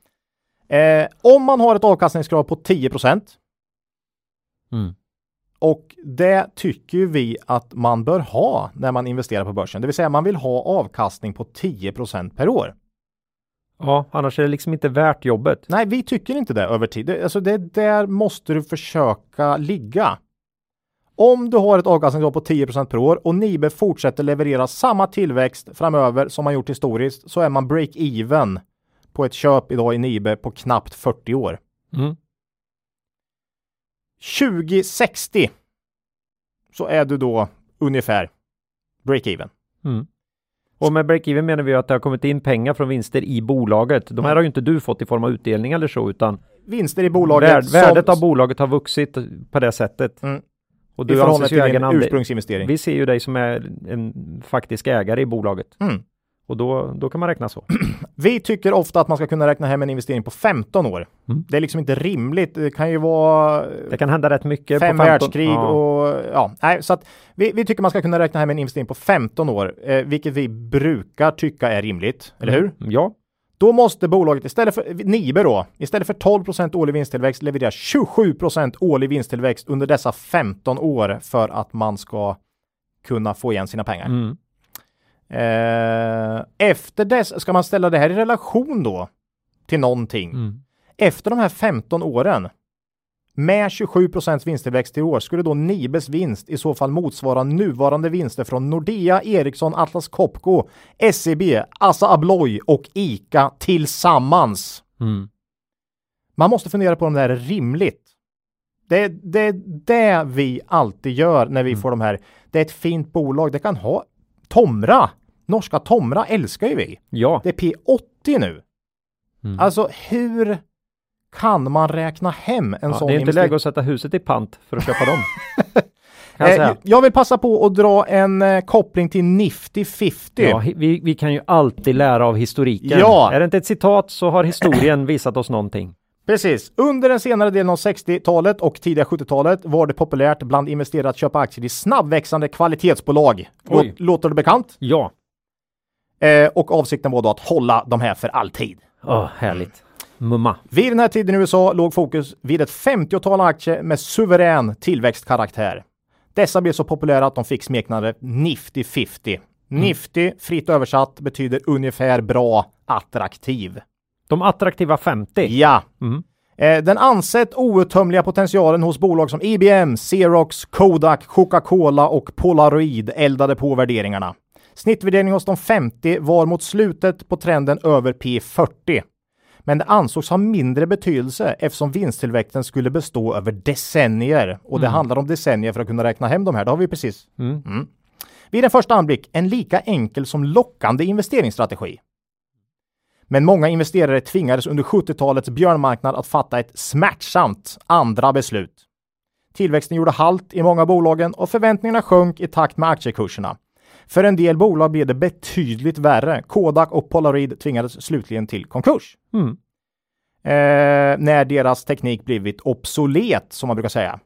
Eh, om man har ett avkastningskrav på 10 Mm. och det tycker vi att man bör ha när man investerar på börsen. Det vill säga man vill ha avkastning på 10% per år. Ja, annars är det liksom inte värt jobbet. Nej, vi tycker inte det över tid. Det, alltså det där måste du försöka ligga. Om du har ett avkastningskrav på 10% per år och Nibe fortsätter leverera samma tillväxt framöver som man gjort historiskt så är man break-even på ett köp idag i Nibe på knappt 40 år. Mm. 2060 så är du då ungefär break-even. Mm. Och med break-even menar vi att det har kommit in pengar från vinster i bolaget. De här Mm. har ju inte du fått i form av utdelning eller så, utan Vinster i bolaget värd, som- värdet av bolaget har vuxit på det sättet. Mm. Och i du förhållande anses ju till din ursprungsinvestering. Vi ser ju dig som är en faktisk ägare i bolaget. Mm. Och då, då kan man räkna så. <clears throat> Vi tycker ofta att man ska kunna räkna hem en investering på 15 år. Mm. Det är liksom inte rimligt. Det kan ju vara Det kan hända rätt mycket. fem på 15, världskrig ja. och ja, nej, så att vi, vi tycker man ska kunna räkna hem en investering på 15 år, eh, vilket vi brukar tycka är rimligt, eller hur? Mm. Ja, Då måste bolaget istället för Nibe då, istället för 12 årlig vinsttillväxt leverera 27 årlig vinsttillväxt under dessa 15 år för att man ska kunna få igen sina pengar. mm. Eh, efter dess ska man ställa det här i relation då till någonting. Mm. Efter de här 15 åren med 27 vinsttillväxt i år skulle då Nibes vinst i så fall motsvara nuvarande vinster från Nordea, Ericsson, Atlas Copco, SEB, Assa Abloy och ICA tillsammans. Mm. Man måste fundera på om det här är rimligt. Det, det är det vi alltid gör när vi Mm. får de här. Det är ett fint bolag. Det kan ha Tomra. Norska Tomra älskar ju vi. ja. Det är P80 nu. Mm. Alltså hur kan man räkna hem en ja sån det är inte läge att sätta huset i pant för att köpa dem. <laughs> jag Eh, jag vill passa på att dra en eh, koppling till Nifty 50. Ja, vi, vi kan ju alltid lära av historiken. Ja. Är det inte ett citat så har historien <clears throat> visat oss någonting. Precis. Under den senare delen av 60-talet och tidiga 70-talet var det populärt bland investerare att köpa aktier i snabbväxande kvalitetsbolag. Oj. Låter det bekant? Ja, Eh, och avsikten var då att hålla de här för alltid. Åh, härligt. Mumma. Vid den här tiden i USA låg fokus vid ett 50-tal aktier med suverän tillväxtkaraktär. Dessa blev så populära att de fick smeknamnet Nifty 50. Nifty, fritt översatt, betyder ungefär bra, attraktiv. De attraktiva 50. Ja. Mm. Eh, Den ansett outtömliga potentialen hos bolag som IBM, Xerox, Kodak, Coca-Cola och Polaroid eldade på värderingarna. Snittvärdering hos de 50 var mot slutet på trenden över P40. Men det ansågs ha mindre betydelse eftersom vinsttillväxten skulle bestå över decennier. Och det handlar om decennier för att kunna räkna hem de här. Det har vi precis. Mm. Vid en första anblick en lika enkel som lockande investeringsstrategi. Men många investerare tvingades under 70-talets björnmarknad att fatta ett smärtsamt andra beslut. Tillväxten gjorde halt i många bolagen och förväntningarna sjönk i takt med aktiekurserna. För en del bolag blev det betydligt värre. Kodak och Polaroid tvingades slutligen till konkurs. Mm. Eh, när deras teknik blivit obsolet, som man brukar säga.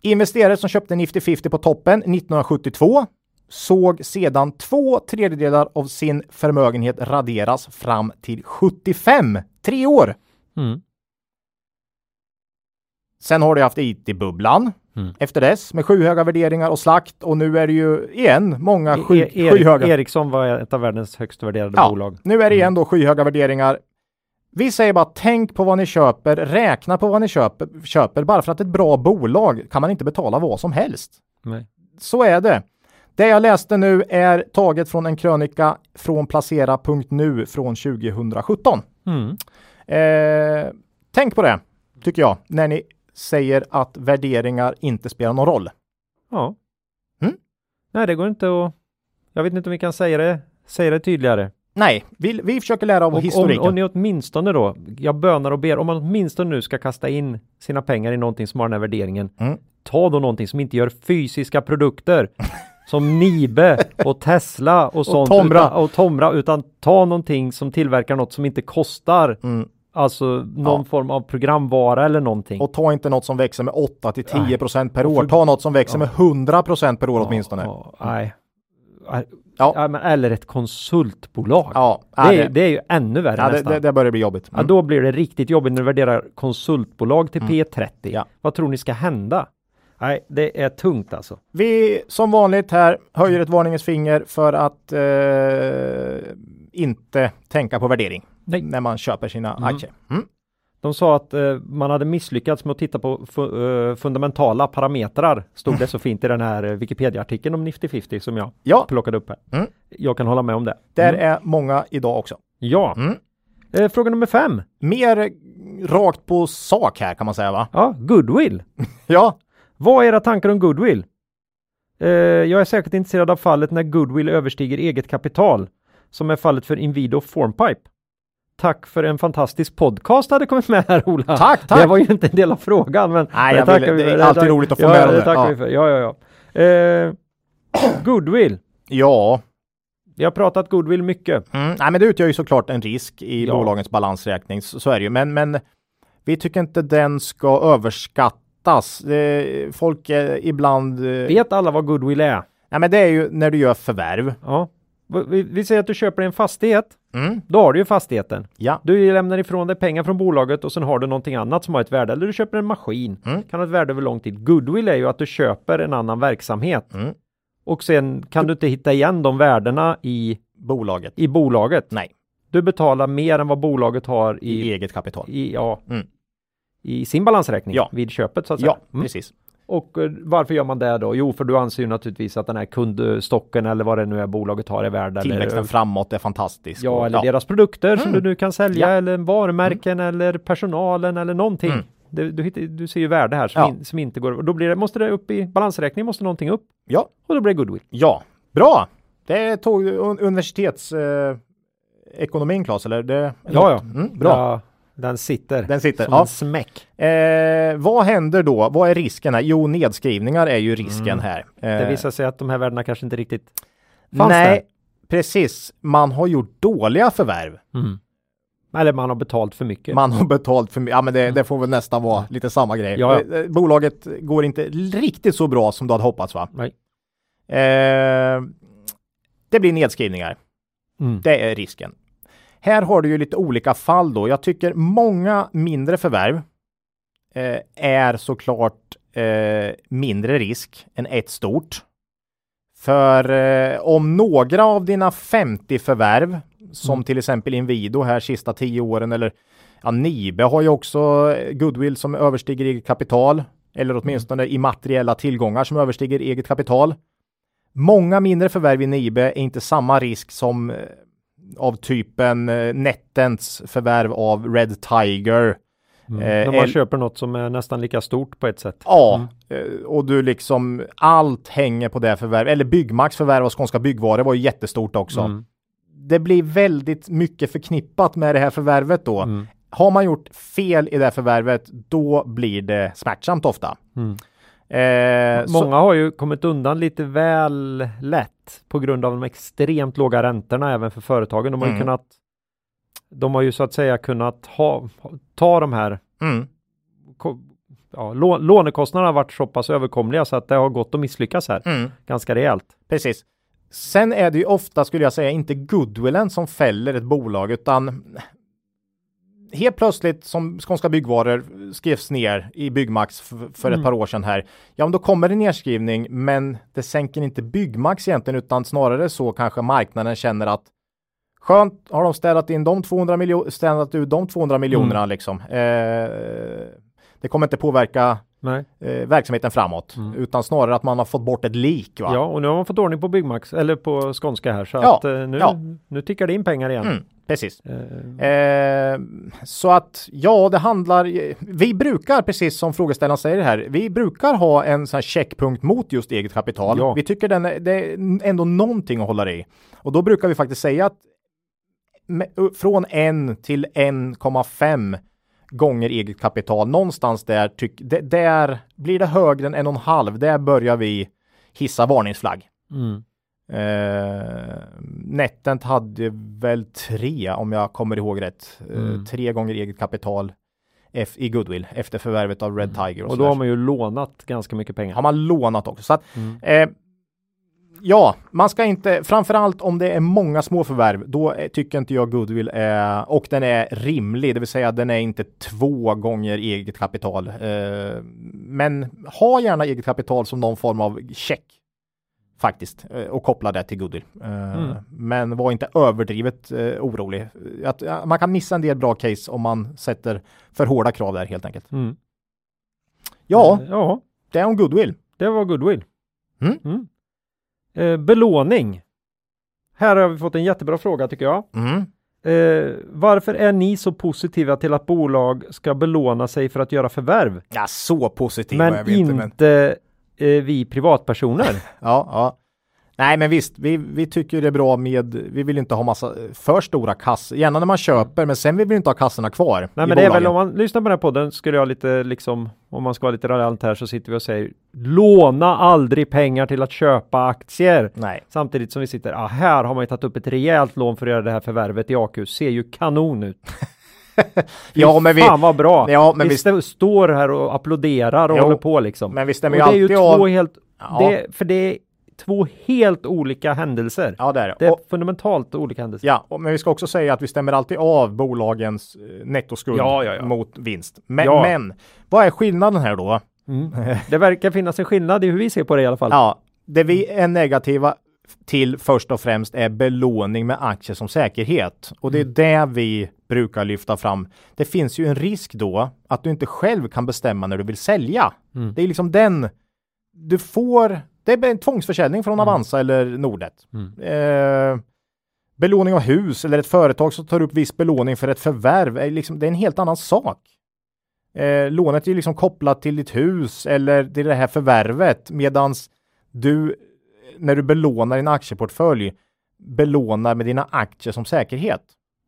Investerare som köpte Nifty 50 på toppen 1972 såg sedan två tredjedelar av sin förmögenhet raderas fram till 75. Tre år! Mm. Sen har du haft IT-bubblan Mm. efter dess med skyhöga värderingar och slakt och nu är det ju igen många sky, E- Erik, skyhöga. Ericsson var ett av världens högst värderade Ja. bolag. Nu är det igen då skyhöga värderingar. Vi säger bara tänk på vad ni köper, räkna på vad ni köper, köper. Bara för att ett bra bolag kan man inte betala vad som helst. Nej. Så är det. Det jag läste nu är taget från en krönika från placera.nu från 2017. Mm. Eh, tänk på det, tycker jag, när ni säger att värderingar inte spelar någon roll. Ja. Mm. Nej, det går inte att... Jag vet inte om vi kan säga det, säga det tydligare. Nej, vi, vi försöker lära av Och om, historiken. och ni åtminstone då, jag bönar och ber, om man åtminstone nu ska kasta in sina pengar i någonting som har den här värderingen, Mm. ta då någonting som inte gör fysiska produkter. <laughs> som Nibe och Tesla och sånt. Tomra. Utan, och Tomra, utan ta någonting som tillverkar något som inte kostar. Mm. Alltså någon Ja. form av programvara eller någonting. Och ta inte något som växer med 8 till 10 procent per år. Ta något som växer med 100 procent per år åtminstone. Ja, nej. Nej, Ja. ja, men, eller ett konsultbolag. Ja, det, ja, är, det, det är ju ännu värre ja, det, nästan. det, det börjar bli jobbigt. Ja, Mm. då blir det riktigt jobbigt när du värderar konsultbolag till P30. Ja. Vad tror ni ska hända? Nej, det är tungt alltså. Vi som vanligt här höjer ett varningens finger för att eh, inte tänka på värdering Nej. när man köper sina aktier. Mm. De sa att eh, man hade misslyckats med att titta på fu- eh, fundamentala parametrar. Stod det så fint i den här eh, Wikipedia-artikeln om Nifty 50 som jag Ja, plockade upp här. Mm. Jag kan hålla med om det. där Mm. är många idag också. Ja. Mm. Eh, fråga nummer fem. Mer rakt på sak här kan man säga va? Ja, goodwill. <laughs> Ja, Vad är era tankar om goodwill? Eh, jag är särskilt intresserad av fallet när goodwill överstiger eget kapital, som är fallet för Inwido Formpipe. Tack för en fantastisk podcast hade kommit med här Ola. Tack, tack. Det var ju inte en del av frågan men Nej, jag vill- vi det är alltid tack- roligt att få ja, med det. tackar Ja. vi för. Ja, ja, ja. Eh, goodwill. ja. Vi har pratat goodwill mycket. Mm. Nej, men det utgör ju såklart en risk i Ja. bolagens balansräkning. Så, så är det ju. Men, men vi tycker inte den ska överskattas. Det, folk är ibland... eh, Vet alla vad goodwill är? Nej, men det är ju när du gör förvärv. Ja. Vi, vi säger att du köper en fastighet. Mm. Då har du ju fastigheten. Ja. Du lämnar ifrån dig pengar från bolaget och sen har du någonting annat som har ett värde. Eller du köper en maskin. Mm. Kan ha ett värde över lång tid. Goodwill är ju att du köper en annan verksamhet. Mm. Och sen kan du inte hitta igen de värdena i, Bolaget. i bolaget. Nej, Du betalar mer än vad bolaget har i i, eget kapital. i, ja, Mm. i sin balansräkning Ja. vid köpet så att säga. Ja, Mm. precis. Och eh, varför gör man det då? Jo, för du anser ju naturligtvis att den här kundstocken eller vad det nu är bolaget har är värd. Tillväxten Eller, framåt är fantastisk. ja, Och- eller deras produkter som Mm. du nu kan sälja Ja. eller varumärken eller personalen eller någonting. Mm. Du, du, du ser ju värde här som, Ja. in, som inte går. och Då blir det, måste det upp i balansräkningen, måste någonting upp Ja, och då blir det goodwill. ja. Bra! Det tog un- universitetsekonomin, eh, Claes, eller? Det, Ja, ja. Mm, bra. Den sitter. Den sitter. Som Ja. en smäck. Eh, vad händer då? Vad är risken här? Jo, nedskrivningar är ju risken Mm. här. Det Eh, visar sig att de här värdena kanske inte riktigt fanns Nej, precis. Man har gjort dåliga förvärv. där. Mm. Eller man har betalt för mycket. Man har betalt för mycket. Ja, men det, det får väl nästan vara lite samma grej. Ja, ja. Eh, Bolaget går inte riktigt så bra som du hade hoppats va? Nej. Eh, det blir nedskrivningar. Mm. Det är risken. Här har du ju lite olika fall då. Jag tycker många mindre förvärv eh, är såklart eh, mindre risk än ett stort. För eh, om några av dina 50 förvärv, som Mm. till exempel Inwido här sista 10 åren eller ja, Nibe har ju också eh, goodwill som överstiger eget kapital eller åtminstone immateriella tillgångar som överstiger eget kapital. Många mindre förvärv i Nibe är inte samma risk som eh, av typen eh, Nettens förvärv av Red Tiger. Mm. Eh, När man el- köper något som är nästan lika stort på ett sätt. Ja, eh, och du liksom allt hänger på det förvärv. Eller Byggmax förvärv av Skånska Byggvaror var ju jättestort också. Mm. Det blir väldigt mycket förknippat med det här förvärvet då. Mm. Har man gjort fel i det här förvärvet, då blir det smärtsamt ofta. Mm. Eh, så, Många har ju kommit undan lite väl lätt på grund av de extremt låga räntorna även för företagen. De har ju Mm. kunnat de har ju så att säga kunnat ha, ta de här mm, ko- ja, lå, lånekostnaderna har varit så pass överkomliga så att det har gått att misslyckas här mm, ganska rejält. precis. Sen är det ju ofta, skulle jag säga, inte goodwillen som fäller ett bolag, utan helt plötsligt som Skånska Byggvaror skrevs ner i Byggmax för ett Mm. par år sedan här. Ja, men då kommer det nedskrivning, men det sänker inte Byggmax egentligen, utan snarare så kanske marknaden känner att skönt, har de städat in de 200 miljoner, städat ut de 200 miljonerna liksom. Eh, det kommer inte påverka. Eh, verksamheten framåt, Mm. utan snarare att man har fått bort ett lik. Va? Ja, och nu har man fått ordning på Byggmax eller på Skånska här så Ja, att eh, nu, ja. nu tickar det in pengar igen. Mm, precis. Eh, Eh, så att ja, det handlar. Vi brukar, precis som frågeställaren säger här, vi brukar ha en sån här checkpunkt mot just eget kapital. Ja. Vi tycker den är, det är ändå någonting att hålla i. Och då brukar vi faktiskt säga att med, från 1 till 1,5 gånger eget kapital, någonstans där, tyck, där blir det högre än en och en halv. Där börjar vi hissa varningsflagg. mm. Eh, Netent hade väl tre om jag kommer ihåg rätt. Eh, Mm. tre gånger eget kapital i goodwill efter förvärvet av Red Tiger. Och, Och då har man ju lånat ganska mycket pengar. har man lånat också. Så att, Mm. eh, ja, man ska inte, framförallt om det är många småförvärv, då eh, tycker inte jag goodwill är, och den är rimlig, det vill säga den är inte två gånger eget kapital. Eh, men ha gärna eget kapital som någon form av check faktiskt eh, och koppla det till goodwill. Eh, Mm. Men var inte överdrivet orolig. Att, man kan missa en del bra case om man sätter för hårda krav där helt enkelt. Mm. Ja, ja, det är om goodwill. det var goodwill. Mm. Eh, belåning. Här har vi fått en jättebra fråga tycker jag. Mm. Eh, varför är ni så positiva till att bolag ska belåna sig för att göra förvärv? Ja, så positiv var Men jag inte. Men, inte eh, vi privatpersoner. <laughs> ja, ja. Nej, men visst, vi, vi tycker det är bra med, vi vill inte ha massa eh, för stora kassor, gärna när man köper, men sen vill vi inte ha kassorna kvar. Nej men det är väl bolagen. om man lyssnar på den här podden skulle jag lite liksom om man ska vara lite raljant här så sitter vi och säger låna aldrig pengar till att köpa aktier. Nej, Samtidigt som vi sitter, ah, här har man ju tagit upp ett rejält lån för att göra det här förvärvet i AQ. Ser ju kanon ut. <laughs> ja, men vi, Fan vad bra! ja, men vi vi, st- står här och applåderar och Jo, håller på liksom. men vi och stämmer det ju är ju två av. helt, Ja. det, för det är två helt olika händelser. Ja, det är det. Det är Och, fundamentalt olika händelser. ja, och, men vi ska också säga att vi stämmer alltid av bolagens eh, nettoskuld Ja, ja, ja. mot vinst. Men, men, vad är skillnaden här då? Mm. <laughs> Det verkar finnas en skillnad i hur vi ser på det i alla fall. Ja, det vi är negativa till först och främst är belåning med aktier som säkerhet. Och det är Mm. det vi brukar lyfta fram. Det finns ju en risk då att du inte själv kan bestämma när du vill sälja. Mm. Det är liksom den du får. Det är en tvångsförsäljning från Avanza eller Nordnet. Mm. Eh, belåning av hus eller ett företag som tar upp viss belåning för ett förvärv. Är liksom, det är en helt annan sak. Eh, lånet är liksom kopplat till ditt hus eller till det här förvärvet medans du när du belånar din aktieportfölj belånar med dina aktier som säkerhet.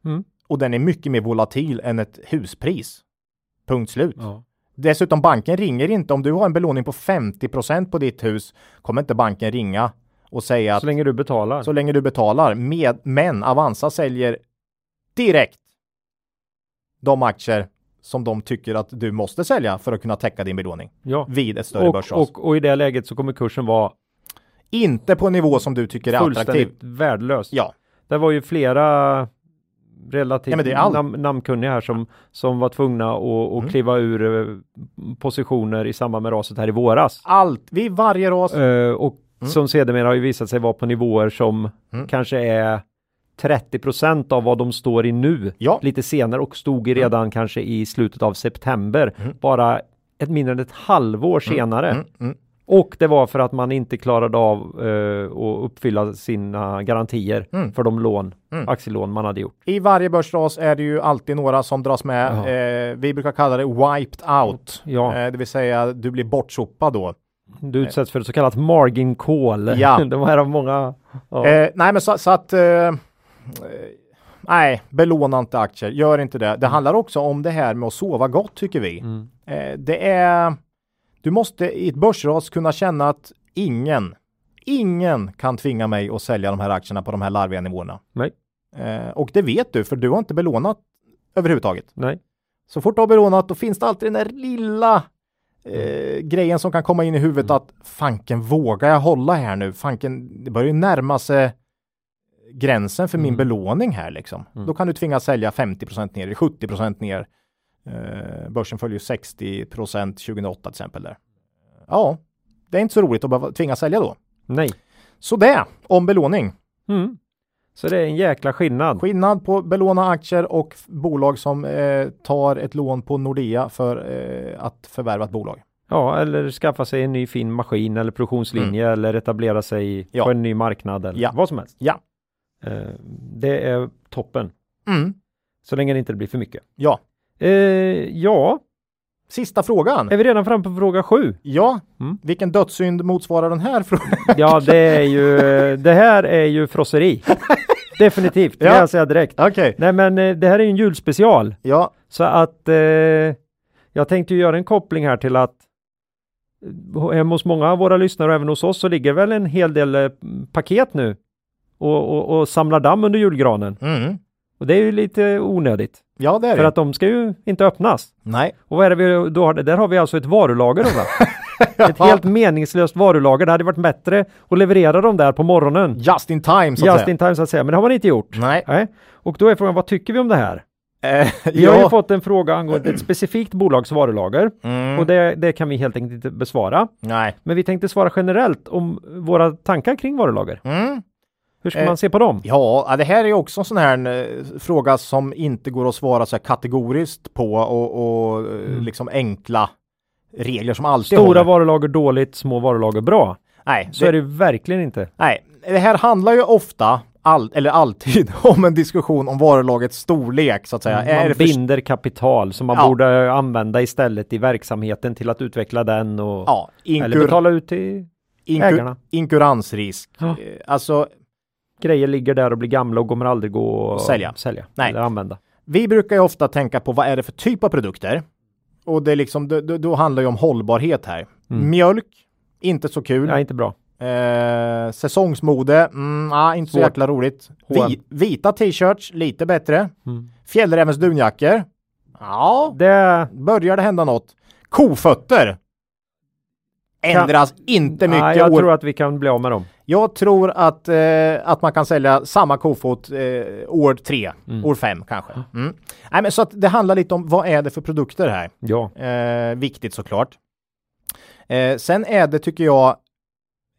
Mm. och den är mycket mer volatil än ett huspris. Punkt slut. Ja. Dessutom banken ringer inte om du har en belåning på 50% på ditt hus kommer inte banken ringa och säga att Så länge du betalar. så länge du betalar. Med, men Avanza säljer direkt de aktier som de tycker att du måste sälja för att kunna täcka din belåning ja. vid ett större Och, börsras. och, och i det läget så kommer kursen vara Inte på en nivå som du tycker är attraktiv. fullständigt värdelös. Ja, Det var ju flera relativt all- nam namnkunniga här som, som var tvungna att, att Mm. kliva ur eh, positioner i samband med raset här i våras. allt vid varje ras. Eh, och som sedermera har ju visat sig vara på nivåer som Mm. kanske är 30% av vad de står i nu. Ja. Lite senare och stod i redan kanske i slutet av september. Mm. Bara ett mindre än ett halvår senare. Mm, mm. Och det var för att man inte klarade av eh, att uppfylla sina garantier Mm. för de lån, Mm. aktielån man hade gjort. I varje börsras är det ju alltid några som dras med. Eh, vi brukar kalla det wiped out, Ja. eh, det vill säga du blir bortsopad då. Du utsätts för ett så kallat margin call. Ja. <laughs> De här har många. Ja. Eh, nej, men så, så att eh, eh, nej, belåna inte aktier, gör inte det. Det handlar också om det här med att sova gott tycker vi. Mm. Eh, det är, du måste i ett börsras kunna känna att ingen, ingen kan tvinga mig att sälja de här aktierna på de här larviga nivåerna. Nej. Eh, och det vet du, för du har inte belånat överhuvudtaget. Nej. Så fort du har belånat, då finns det alltid den där lilla eh, grejen som kan komma in i huvudet att fanken vågar jag hålla här nu? Fanken, det börjar ju närma sig gränsen för min Mm. belåning här liksom. Mm. Då kan du tvingas sälja 50% ner, eller 70% ner. Eh, börsen följer 60 2008 till exempel där. Ja, det är inte så roligt att behöva tvingas sälja då. Nej. Så det om belåning. Mm. Så det är en jäkla skillnad. Skillnad på belåna aktier och bolag som eh, tar ett lån på Nordea för eh, att förvärva ett bolag. Ja, eller skaffa sig en ny fin maskin eller produktionslinje eller etablera sig Mm. Ja. på en ny marknad eller Ja. vad som helst. Ja. Eh, det är toppen. Mm. Så länge det inte blir för mycket. Ja. Eh, ja, Sista frågan. är vi redan framme på fråga sju? Ja, Mm. vilken dödssynd motsvarar den här frågan? <laughs> Ja, det är ju, det här är ju frosseri. <laughs> Definitivt, det Ja. kan jag säga direkt. Okej. Nej, men eh, det här är ju en julspecial. Ja. Så att eh, jag tänkte ju göra en koppling här till att eh, hemma hos många av våra lyssnare och även hos oss så ligger väl en hel del eh, paket nu och, och, och samlar damm under julgranen. Mm. Och det är ju lite onödigt Ja, det är för det. att de ska ju inte öppnas. Nej. Och vad är det vi då har? Där har vi alltså ett varulager då va? <laughs> Ett helt meningslöst varulager. Det hade varit bättre att leverera dem där på morgonen. Just in time så att Just säga. in time så att säga, men det har man inte gjort. Nej. Nej. Och då är frågan, vad tycker vi om det här? Eh, Vi har ju fått en fråga angående ett specifikt bolags varulager Mm. och det, det kan vi helt enkelt inte besvara. Nej. Men vi tänkte svara generellt om våra tankar kring varulager. Mm. Hur ska Eh, man se på dem? Ja, det här är också en sån här eh, fråga som inte går att svara så här kategoriskt på och, och eh, liksom enkla regler som alltid Mm. Stora håller. varulager dåligt, små varulager bra. Nej, Så är det verkligen inte. Nej, det här handlar ju ofta, all, eller alltid, <laughs> om en diskussion om varulagets storlek så att säga. är Mm, Man det för, binder kapital som man Ja. borde använda istället i verksamheten till att utveckla den och ja, eller inkur, betala ut till inkur, ägarna. inkuransrisk. Ja. Eh, Alltså, grejer ligger där och blir gamla och kommer aldrig gå att Sälja. sälja Nej. eller använda. vi brukar ju ofta tänka på vad är det för typ av produkter? Och det är liksom, då, då, handlar ju om hållbarhet här. Mm. Mjölk, inte så kul. Nej, inte bra. Eh, säsongsmode, mm, ah, inte så jäkla roligt. Vi, vita t-shirts, lite bättre. Mm. Fjällrävens dunjackor. Ja, Det, börjar det hända något. Kofötter. Ändras inte mycket. nej, jag år. tror att vi kan bli av med dem. Jag tror att, eh, att man kan sälja samma kofot eh, år tre, Mm. år fem kanske. Mm. Nej, men så att det handlar lite om vad är det för produkter här. Ja, Eh, viktigt såklart. Eh, sen är det, tycker jag,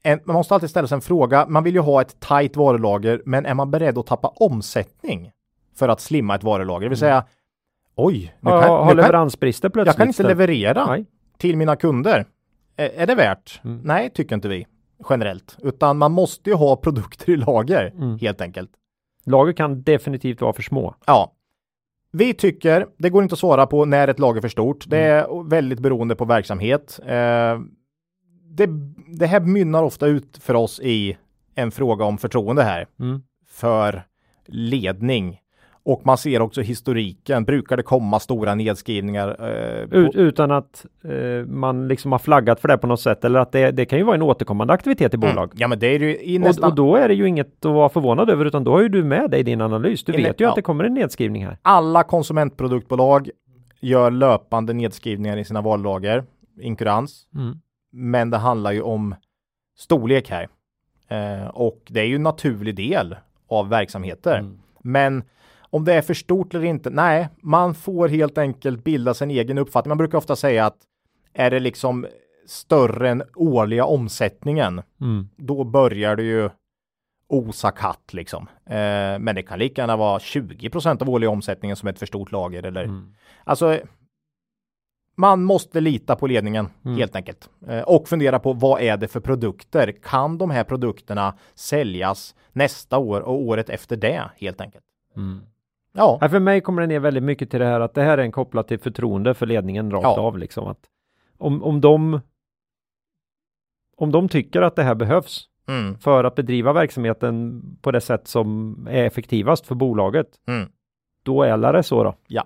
en, man måste alltid ställa sig en fråga. Man vill ju ha ett tajt varulager, men är man beredd att tappa omsättning för att slimma ett varulager? Det vill säga, oj, nu kan, har leveransbrister plötsligt. jag kan inte leverera Nej. till mina kunder. Är, är det värt? Mm. Nej, tycker inte vi generellt, utan man måste ju ha produkter i lager Mm. helt enkelt. Lager kan definitivt vara för små. Ja. Vi tycker, det går inte att svara på när ett lager är för stort. Det Mm. är väldigt beroende på verksamhet. Eh, det, det här mynnar ofta ut för oss i en fråga om förtroende här Mm. för ledning Och man ser också historiken. Brukar det komma stora nedskrivningar? Eh, Ut, utan att eh, man liksom har flaggat för det på något sätt eller att det, det kan ju vara en återkommande aktivitet i bolag. Mm. Ja, men det är ju i Och, nästan och då är det ju inget att vara förvånad över utan då har ju du med dig i din analys. Du I vet ju ja. att det kommer en nedskrivning här. alla konsumentproduktbolag gör löpande nedskrivningar i sina varulager, inkurans. Mm. Men det handlar ju om storlek här. Eh, och det är ju en naturlig del av verksamheter. Mm. Men om det är för stort eller inte, nej, man får helt enkelt bilda sin egen uppfattning. Man brukar ofta säga att är det liksom större än årliga omsättningen, Mm. då börjar det ju osa katt liksom. Eh, men det kan lika gärna vara 20% av årliga omsättningen som ett för stort lager eller Mm. alltså. Man måste lita på ledningen Mm. helt enkelt eh, och fundera på vad är det för produkter? Kan de här produkterna säljas nästa år och året efter det helt enkelt? Mm. Ja, Nej, för mig kommer det ner väldigt mycket till det här att det här är en kopplat till förtroende för ledningen rakt Ja. av liksom att om, om de om de tycker att det här behövs mm, för att bedriva verksamheten på det sätt som är effektivast för bolaget, mm, då är det så då. Ja.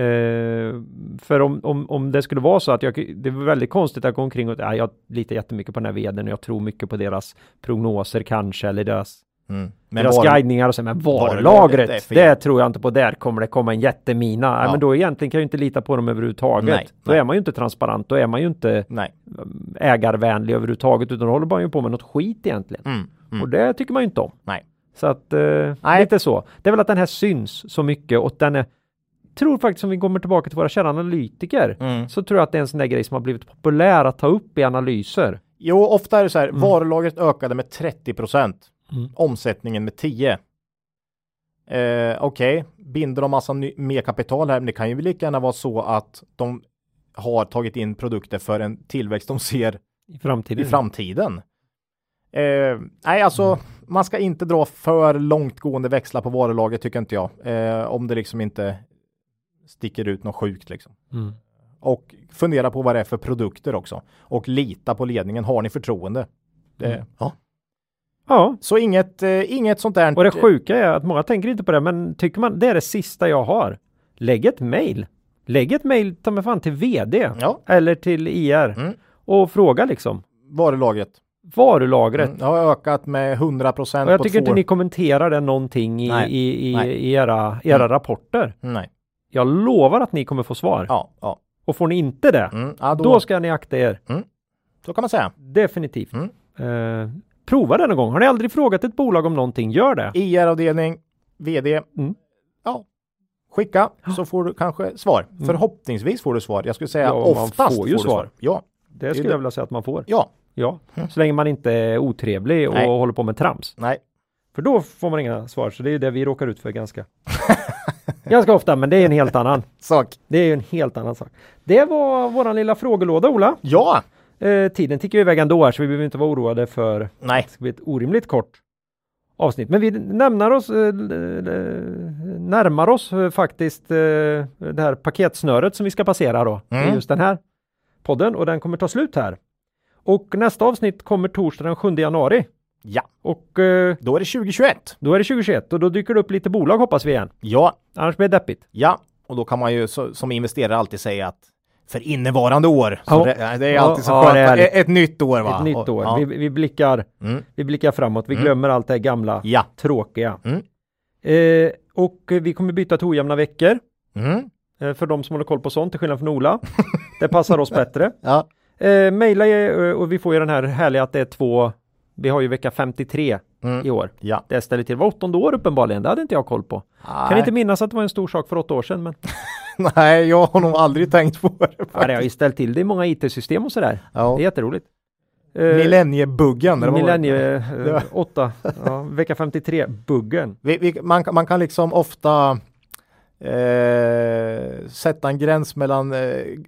Eh, för om, om, om det skulle vara så att jag, det är väldigt konstigt att gå omkring och, nej, jag litar jättemycket på den här vdn och jag tror mycket på deras prognoser kanske eller deras mm. deras var- guidningar och så, men varulagret är fel. det tror jag inte på. Där kommer det komma en jättemina. Nej, Ja. men då egentligen kan jag inte lita på dem överhuvudtaget. Nej, då nej. är man ju inte transparent. Då är man ju inte Nej. um, ägarvänlig överhuvudtaget, utan då håller man ju på med något skit egentligen. Mm, mm. Och det tycker man ju inte om. Nej. Så att, eh, Nej. lite så. Det är väl att den här syns så mycket och den är, tror faktiskt om vi kommer tillbaka till våra kära analytiker, Mm. så tror jag att det är en sån där grej som har blivit populär att ta upp i analyser. Jo, ofta är det så här, Mm. varulagret ökade med 30 procent, Mm. omsättningen med 10. Eh, Okej, binder de massa ny- mer kapital här, men det kan ju lika gärna vara så att de har tagit in produkter för en tillväxt de ser I framtiden. i framtiden. Eh, nej, alltså man ska inte dra för långtgående växlar på varulager tycker inte jag. Eh, om det liksom inte sticker ut något sjukt liksom. Mm. Och fundera på vad det är för produkter också. Och lita på ledningen. Har ni förtroende? Det, Mm. ja. Ja, Så inget, eh, inget sånt där. Och det sjuka är att många tänker inte på det, men tycker man det är det sista jag har. Lägg ett mail. Lägg ett mail ta mig fan till vd Ja, eller till IR Mm. och fråga liksom varulagret. varulagret. Mm, har ökat med 100 procent jag tycker inte år. ni kommenterar det någonting i, Nej. i, i, Nej. i era, era Mm. rapporter. Nej, Jag lovar att ni kommer få svar. ja, ja. Och får ni inte det, Mm, ja då, då ska ni akta er. så kan man säga. Definitivt. Mm. Prova det någon gång. Har ni aldrig frågat ett bolag om någonting, gör det. IR-avdelning, vd. Mm. Ja, skicka så får du kanske svar. Mm. Förhoppningsvis får du svar. Jag skulle säga Ja, man oftast får ju du svar. Ja, Det skulle det- jag vilja säga att man får. ja, Ja, Mm. så länge man inte är otrevlig och Nej. håller på med trams. nej. För då får man inga svar, så det är ju det vi råkar ut för ganska <laughs> ganska ofta, men det är en helt annan. <laughs> Sak. Det är ju en helt annan sak. Det var våran lilla frågelåda, Ola. Ja, Eh, tiden tickar iväg ändå här, så vi behöver inte vara oroade för att nej. det ska bli ett orimligt kort avsnitt. Men vi närmar oss, eh, närmar oss eh, faktiskt eh, det här paketsnöret som vi ska passera då Mm. just den här podden och den kommer ta slut här. Och nästa avsnitt kommer torsdag den 7 januari. Ja, Och eh, då är det 2021. då är det 2021 och då dyker det upp lite bolag hoppas vi igen. Ja, Annars blir det deppigt. ja. Och då kan man ju som investerare alltid säga att för innevarande år. Ja. det, det är alltid så ja, skönt. ett, ett nytt år va? Ett nytt år. Ja. Vi, vi, blickar, Mm. vi blickar framåt. Vi Mm. glömmer allt det här gamla ja. tråkiga. Mm. Eh, och vi kommer byta till ojämna veckor. Mm. Eh, för de som håller koll på sånt, till skillnad från Ola. <laughs> det passar oss bättre. ja. Eh, maila eh, och vi får ju den här härliga att det är två, vi har ju vecka 53 Mm. i år. Ja. Det ställer till, det var åttonde år uppenbarligen, det hade inte jag koll på. Kan Nej. inte minnas att det var en stor sak för åtta år sedan, men <laughs> Nej, jag har nog aldrig tänkt på det. ja, det har ju ställt till det i många IT-system och sådär. Ja. Det är jätteroligt. Eh, Millenniebuggen. Millennie <laughs> Ja. eh, 8, ja, vecka 53, buggen. Vi, vi, man, kan- man kan liksom ofta eh, sätta en gräns mellan eh,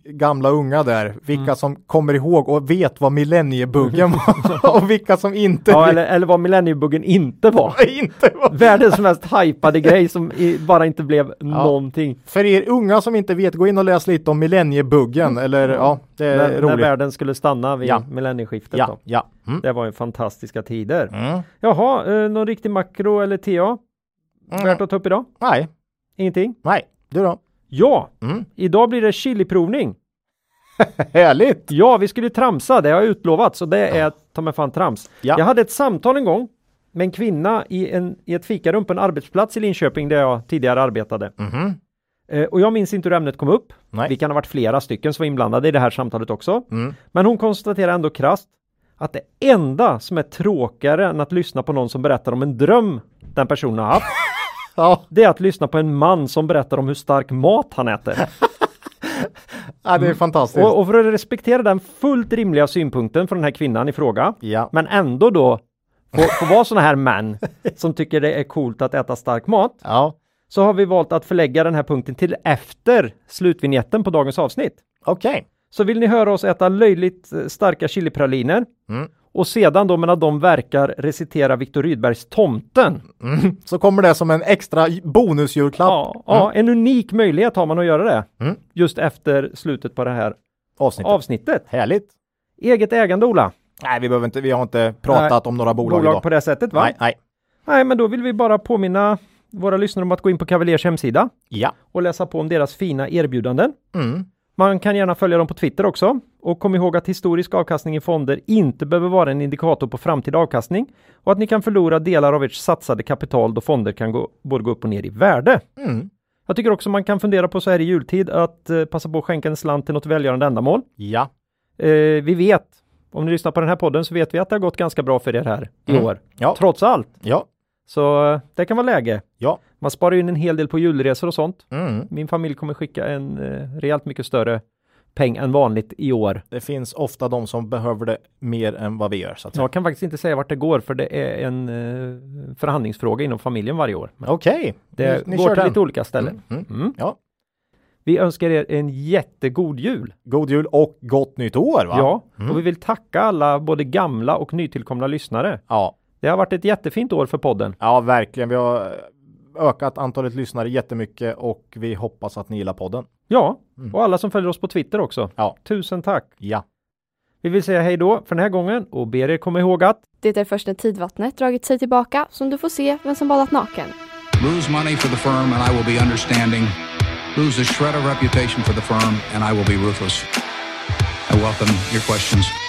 gamla och unga där. Vilka Mm. som kommer ihåg och vet vad millenniebuggen var <laughs> och vilka som inte Ja, eller, eller vad millenniebuggen inte var. <laughs> inte var. Världens mest hypade grej som i, bara inte blev <laughs> någonting. För er unga som inte vet, gå in och läs lite om millenniebuggen eller ja, det är När, när världen skulle stanna vid Ja. millennieskiftet. Ja, Då. ja. Mm. Det var ju fantastiska tider. Mm. Jaha, eh, någon riktig makro eller TA? Mm. Värt att ta upp idag? Nej, Ingenting? Nej, du då? Ja, Mm. idag blir det chiliprovning. <laughs> Härligt! Ja, vi skulle tramsa, det har jag utlovat, så det är ta mig fan trams. Ja. Jag hade ett samtal en gång med en kvinna i, en, i ett fikarum på en arbetsplats i Linköping där jag tidigare arbetade. Mhm. Eh, och jag minns inte hur ämnet kom upp. Nej. Vi kan ha varit flera stycken som var inblandade i det här samtalet också. Mm. Men hon konstaterar ändå krasst att det enda som är tråkigare än att lyssna på någon som berättar om en dröm den personen har haft, <laughs> Ja, det är att lyssna på en man som berättar om hur stark mat han äter. <laughs> ja, det är fantastiskt. Och, och för att respektera den fullt rimliga synpunkten från den här kvinnan i fråga, ja. men ändå då få, få vara sådana här män som tycker det är coolt att äta stark mat, ja, så har vi valt att förlägga den här punkten till efter slutvinjetten på dagens avsnitt. okej. Så vill ni höra oss äta löjligt starka chilipraliner Mm. Och sedan då medan de verkar recitera Viktor Rydbergs Tomten. Mm. Så kommer det som en extra bonusjulklapp. Ja, ja, en unik möjlighet har man att göra det Mm. just efter slutet på det här Avsnittet. avsnittet. Härligt. Eget ägande Ola. Nej, vi behöver inte, vi har inte pratat om några bolag, Bolag idag. på det sättet va? Nej, nej. Nej, men då vill vi bara påminna våra lyssnare om att gå in på Cavaliers hemsida Ja. och läsa på om deras fina erbjudanden. Mm. Man kan gärna följa dem på Twitter också. Och kom ihåg att historisk avkastning i fonder inte behöver vara en indikator på framtida avkastning och att ni kan förlora delar av ert satsade kapital då fonder kan gå, både gå upp och ner i värde. Mm. Jag tycker också man kan fundera på så här i jultid att eh, passa på att skänka en slant till något välgörande ändamål. Ja. Eh, vi vet, om ni lyssnar på den här podden så vet vi att det har gått ganska bra för er här i Mm. år. Ja. Trots allt. Ja. Så eh, det kan vara läge. Ja. Man sparar in en hel del på julresor och sånt. Mm. Min familj kommer skicka en eh, rejält mycket större peng än vanligt i år. Det finns ofta de som behöver det mer än vad vi gör. Så att säga. Jag kan faktiskt inte säga vart det går för det är en eh, förhandlingsfråga inom familjen varje år. Okej. det Ni- ni går till den. lite olika ställen. Mm. Mm. Ja. Vi önskar er en jättegod jul. God jul och gott nytt år va? Ja, Mm. och vi vill tacka alla både gamla och nytillkomna lyssnare. Ja. Det har varit ett jättefint år för podden. Ja, verkligen. Vi har ökat antalet lyssnare jättemycket och vi hoppas att ni gillar podden. Ja, Mm. och alla som följer oss på Twitter också. Ja. Tusen tack! Ja. Vi vill säga hej då för den här gången och ber er komma ihåg att Det är först när tidvattnet dragit sig tillbaka som du får se vem som badat naken. Lose money for the firm and I will be understanding. Lose a shred of reputation for the firm and I will be ruthless. I welcome your questions.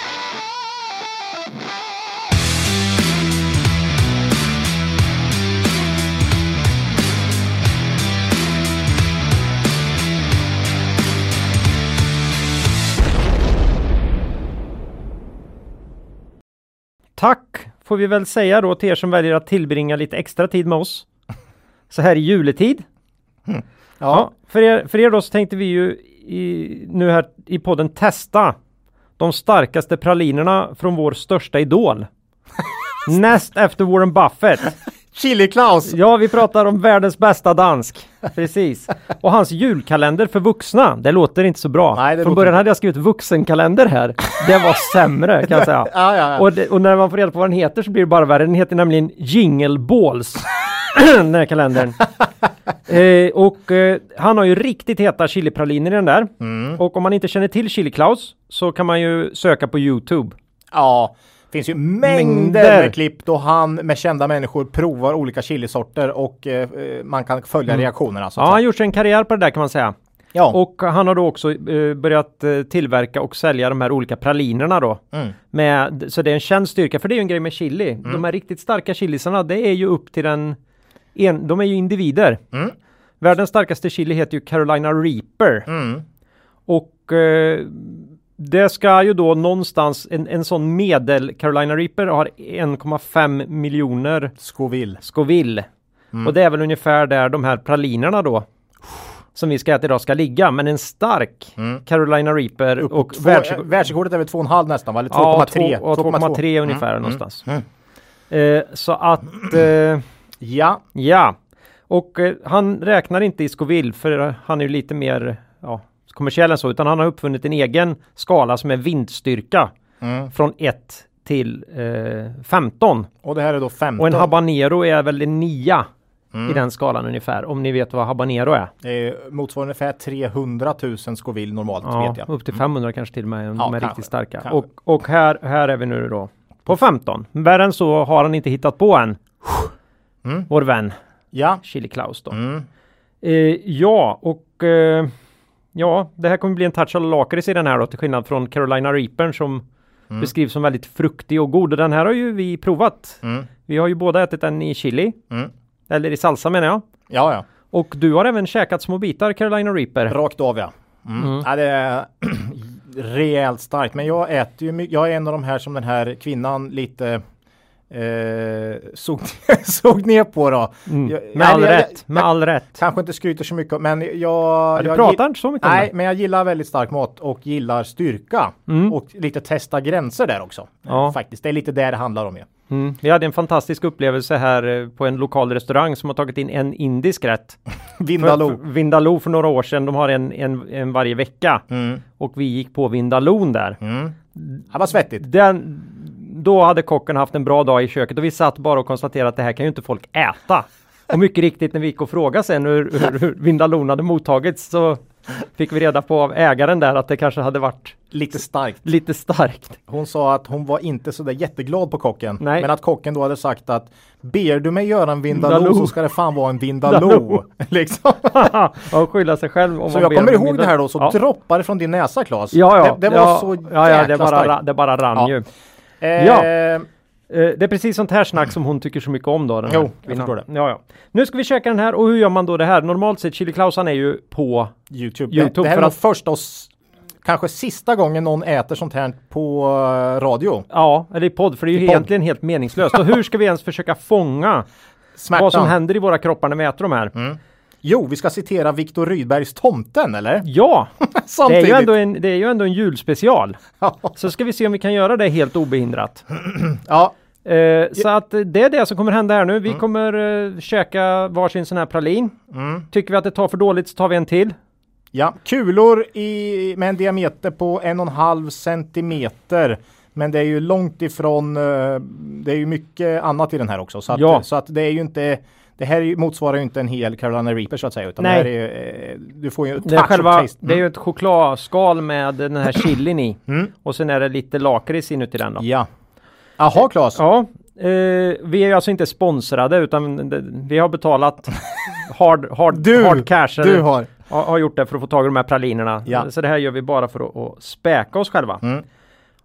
Tack får vi väl säga då till er som väljer att tillbringa lite extra tid med oss. Så här i juletid. Ja, för er, för er då så tänkte vi ju i, nu här i podden testa de starkaste pralinerna från vår största idol. <laughs> Näst efter Warren Buffett. Chili Klaus! Ja, vi pratar om världens bästa dansk. Precis. Och hans julkalender för vuxna. Det låter inte så bra. Nej, Från början inte. hade jag skrivit vuxenkalender här. Det var sämre kan jag säga. <laughs> Ja, ja, ja. Och, det, och när man får reda på vad den heter så blir det bara värre. Den heter nämligen Jingle Balls. <clears throat> den här kalendern. eh, och eh, han har ju riktigt heta chilipraliner i den där. Mm. Och om man inte känner till Chili Klaus så kan man ju söka på Youtube. Ja, finns ju mängder, Mängder. med klipp då han med kända människor provar olika chilisorter och eh, eh, man kan följa reaktionerna. Så Ja, han har gjort en karriär på det där kan man säga. ja. Och han har då också eh, börjat eh, tillverka och sälja de här olika pralinerna då. Mm. Med, så det är en känd styrka, för det är ju en grej med chili. De här riktigt starka chilisarna, det är ju upp till den... En, de är ju individer. Mm. Världens starkaste chili heter ju Carolina Reaper. Mm. Och eh, det ska ju då någonstans, en, en sån medel Carolina Reaper har 1,5 miljoner Scoville. Scoville. Mm. Och det är väl ungefär där de här pralinerna då som vi ska äta idag ska ligga. Men en stark Mm. Carolina Reaper Upp och och två, världsrekord- världsrekordet är väl 2,5 nästan va? Eller Ja, 2,3? två- och 2,3 ungefär Mm, någonstans. mm. Eh, så att eh, Ja, ja, och eh, han räknar inte i Scoville för han är ju lite mer ja, kommersiell än så, utan han har uppfunnit en egen skala som är vindstyrka Mm. från 1 till eh, 15. och det här är då 15. Och en habanero är väl en 9 Mm. i den skalan ungefär, om ni vet vad habanero är. Det är motsvarar ungefär 300 000 Scoville normalt Ja, vet jag. upp till 500 kanske till och med, om Ja, de är kanske, riktigt starka. kanske. Och, och här, här är vi nu då på 15. Värre än så har han inte hittat på än. Mm. Vår vän Ja. Chili Klaus då. Mm. Eh, ja, och eh, ja, det här kommer bli en touch av lakrits i den här då, till skillnad från Carolina Reapern som Mm. beskrivs som väldigt fruktig och god. Och den här har ju vi provat. Mm. Vi har ju båda ätit den i chili, Mm. eller i salsa menar jag. Ja, ja. Och du har även käkat små bitar Carolina Reaper. Rakt av ja. Mm. ja det är <clears throat> rejält starkt. Men jag äter ju mycket. Jag är en av de här som den här kvinnan lite eh, såg, <laughs> såg ner på då. Mm. Jag- Med nej, all jag- rätt, jag- med all rätt. Kanske inte skryter så mycket men jag... Ja, du pratar inte så mycket Nej, men jag gillar väldigt stark mat och gillar styrka. Mm. Och lite testa gränser där också. Ja. Eh, Faktiskt, det är lite det det handlar om ju. Mm. Vi hade en fantastisk upplevelse här eh, på en lokal restaurang som har tagit in en indisk rätt. <laughs> Vindaloo. För, Vindaloo för några år sedan. De har en, en, en varje vecka. Mm. Och vi gick på Vindaloon där. Mm. Det var svettigt. Den, då hade kocken haft en bra dag i köket och vi satt bara och konstaterade att det här kan ju inte folk äta. Och mycket riktigt när vi gick och frågade sen hur, hur, hur Vindalon hade mottagits så fick vi reda på av ägaren där att det kanske hade varit Lite starkt. lite starkt. Hon sa att hon var inte så där jätteglad på kocken. Nej. Men att kocken då hade sagt att ber du mig göra en vindaloo så ska det fan vara en <laughs> vindaloo. Liksom. <laughs> och skylla sig själv om Så jag kommer om ihåg det här då så ja. det från din näsa Claes. Ja, ja. Det, det var ja, så ja, ja, det jäkla bara, starkt. det bara rann ju. Eh, Ja. Eh, Det är precis sånt här snack som hon tycker så mycket om då. Den Jo, jag förstår det. Ja, ja. Nu ska vi käka den här och hur gör man då det här? Normalt sett Chili Klausan är ju på YouTube. YouTube det, det här för är att- första och kanske sista gången någon äter sånt här på eh, radio. Ja, eller i podd, för det är ju I podd. egentligen helt meningslöst. Och hur ska vi ens försöka fånga <laughs> Smärtan. vad som händer i våra kroppar när vi äter de här? Mm. Jo, vi ska citera Viktor Rydbergs Tomten, eller? Ja, <laughs> det är, ju ändå en, det är ju ändå en julspecial. Så ska vi se om vi kan göra det helt obehindrat. <clears throat> ja, Eh, så att det är det som kommer hända här nu. Mm. Vi kommer eh, käka varsin sån här pralin. Mm. Tycker vi att det tar för dåligt så tar vi en till. Ja, kulor i, med en diameter på en och en halv centimeter. Men det är ju långt ifrån, eh, det är ju mycket annat i den här också. Så att, Ja. så att det är ju inte, det här motsvarar ju inte en hel Carolina Reaper så att säga. Utan Nej. det här är, ju, eh, du får ju Det är, själva, taste. det är ju ett chokladskal med den här <clears throat> chilin i. Mm. Och sen är det lite lakrits inuti den då. Ja. Jaha Claes. Ja, eh, vi är alltså inte sponsrade utan vi har betalat <laughs> hard, hard, Du, hard cash. Du har. har, har gjort det för att få tag i de här pralinerna. Ja. Så det här gör vi bara för att, att späka oss själva. Mm.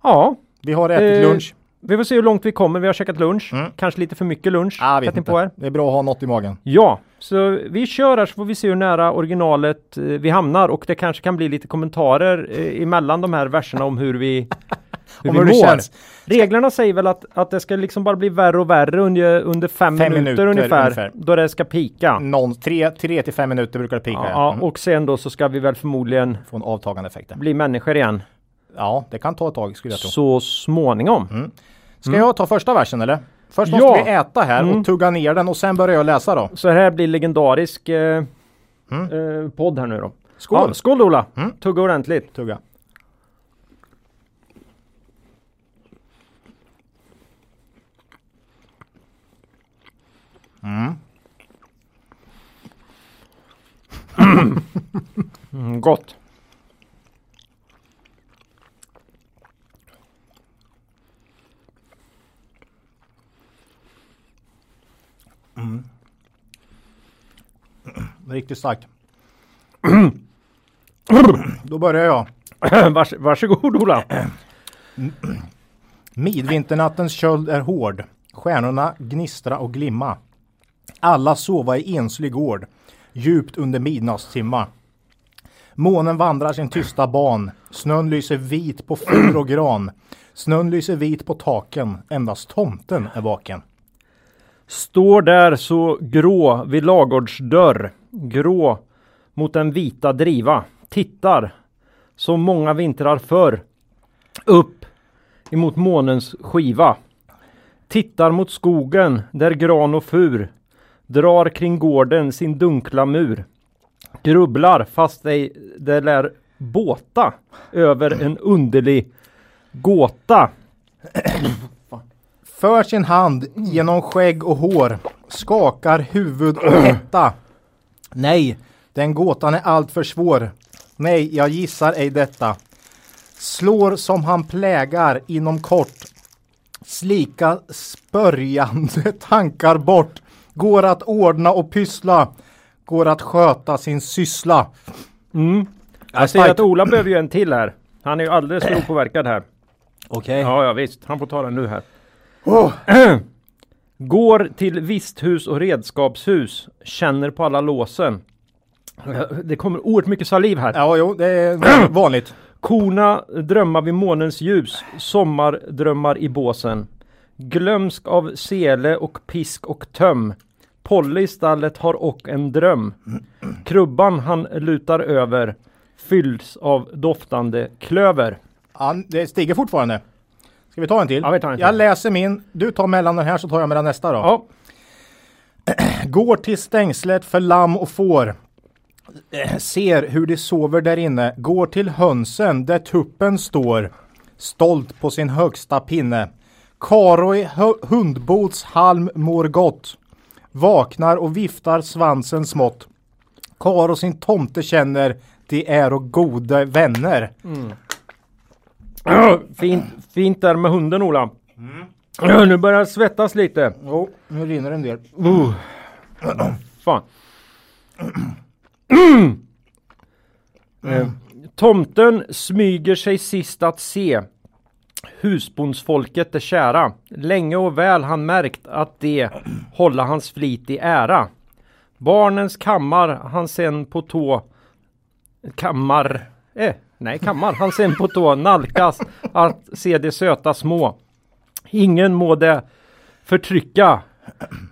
Ja, Vi har ätit Eh, lunch. Vi får se hur långt vi kommer. Vi har käkat lunch. Mm. Kanske lite för mycket lunch. Ah, vet inte. inpå här. Det är bra att ha något i magen. Ja, så vi kör här så får vi se hur nära originalet eh, vi hamnar och det kanske kan bli lite kommentarer eh, emellan de här verserna om hur vi, <laughs> hur Om vi hur mår. känns. Reglerna säger väl att, att det ska liksom bara bli värre och värre under, under fem, Fem minuter, minuter ungefär, ungefär. då det ska pika. Någon, tre, tre till fem minuter brukar det pika. Ja, Ja, Mm. och sen då så ska vi väl förmodligen Få en avtagande effekt. bli människor igen Ja, det kan ta ett tag skulle jag tro. så småningom. Ska jag ta första versen eller? Först Mm. Ja. måste vi äta här Mm. och tugga ner den och sen börjar jag läsa då. Så här blir legendarisk eh, eh, podd här nu då. Mm. Skål! Ja, skål Ola! Mm. Tugga ordentligt. Tugga. Mm, gott! <clears throat> Riktigt starkt. <clears throat> Då börjar jag. <clears throat> Vars, varsågod Ola! Midvinternattens köld är hård. Stjärnorna gnistra och glimma. Alla sova i enslig gård. Djupt under midnattstimma. Månen vandrar sin tysta ban. Snön lyser vit på fur och gran. Snön lyser vit på taken. Endast tomten är vaken. Står där så grå vid lagårdsdörr. Grå mot den vita driva. Tittar som många vintrar förr. Upp emot månens skiva. Tittar mot skogen där gran och fur drar kring gården sin dunkla mur. Grubblar fast ej det lär båta över en underlig gåta. För sin hand genom skägg och hår. Skakar huvud och hetta. Nej, den gåtan är alltför svår. Nej, jag gissar ej detta. Slår som han plägar inom kort. Slika spörjande <laughs> tankar bort. Går att ordna och pyssla. går att sköta sin syssla. Mm. Ja, Jag ser att Ola behöver ju en till här. Han är ju alldeles för opåverkad här. <clears throat> Okej. Ja, ja visst. Han får ta den nu här. Oh. <clears throat> Går till visthus och redskapshus. Känner på alla låsen. <clears throat> Det kommer oerhört mycket saliv här. Ja, jo, det är <clears throat> vanligt. Korna drömmar vid månens ljus. Sommardrömmar i båsen. Glömsk av sele och pisk och töm. Polly i stallet har och en dröm. Krubban han lutar över. Fylls av doftande klöver. Ja, det stiger fortfarande. Ska vi ta en till? Ja, vi tar en till. Jag läser min. Du tar mellan den här så tar jag mellan nästa då. Ja, <clears throat> Går till stängslet för lamm och får. <clears throat> Ser hur de sover där inne. Går till hönsen där tuppen står. Stolt på sin högsta pinne. Karo i hundbots halm mår gott. Vaknar och viftar svansen smått. Karo sin tomte känner. De är och goda vänner. <clears throat> fint, fint där med hunden Ola. Ja, <clears throat> Nu börjar jag svettas lite. Jo, nu rinner en del. Uh. <clears throat> Fan. Eh, Tomten smyger sig sist att se. Husbondsfolket är kära. Länge och väl han märkt att det hålla hans flit i ära. Barnens kammar han sen på tå Kammar eh, Nej kammar han sen på tå nalkas att se de söta små. Ingen må det förtrycka.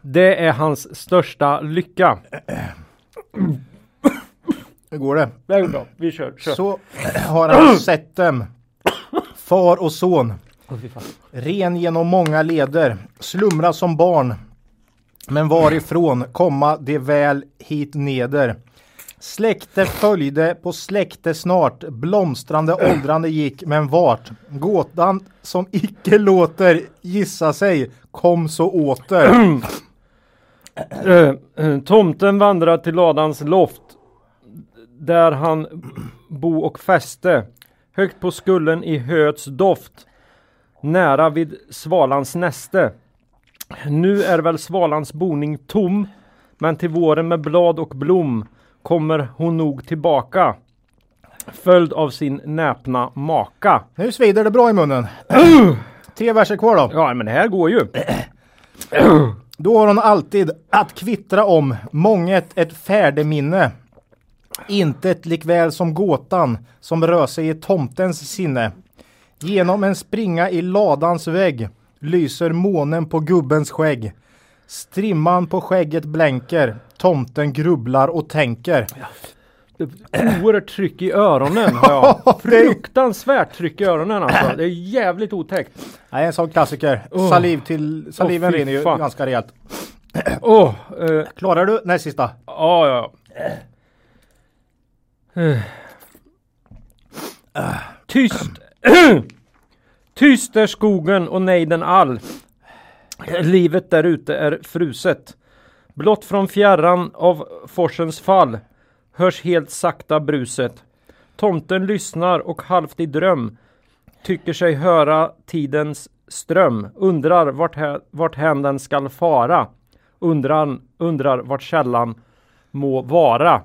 Det är hans största lycka. Hur går det? Det är bra. Vi kör. kör. Så har han sett dem. Far och son. Ren genom många leder. Slumra som barn. Men varifrån komma det väl hit neder? Släkte följde på släkte snart. Blomstrande åldrande gick, men vart? Gåtan som icke låter gissa sig kom så åter. <clears throat> Eh, eh, tomten vandrar till ladans loft. Där han bo och fäste. Högt på skullen i höets doft. Nära vid svalans näste. Nu är väl svalans boning tom. Men till våren med blad och blom kommer hon nog tillbaka. Följd av sin näpna maka. Nu svider det bra i munnen. <clears throat> Tre verser kvar då. Ja men det här går ju. <clears throat> Då har hon alltid att kvittra om månget ett färdeminne. Intet likväl som gåtan som rör sig i tomtens sinne. Genom en springa i ladans vägg lyser månen på gubbens skägg. Strimman på skägget blänker. Tomten grubblar och tänker. Oerhört tryck i öronen har jag. <laughs> Fruktansvärt tryck i öronen alltså. Det är jävligt otäckt. Nej, en sån klassiker. Oh. Saliv till, saliven fy rinner ju fan. ganska rejält. <clears throat> Åh, eh, Klarar du näst sista? ja, ja. Eh. Tyst. <clears throat> Tyst är skogen och nejden all. Livet där ute är fruset. Blott från fjärran av forsens fall hörs helt sakta bruset. Tomten lyssnar och halvt i dröm tycker sig höra tidens ström. Undrar vart, hä- vart hän den skall fara. Undrar, undrar vart källan må vara.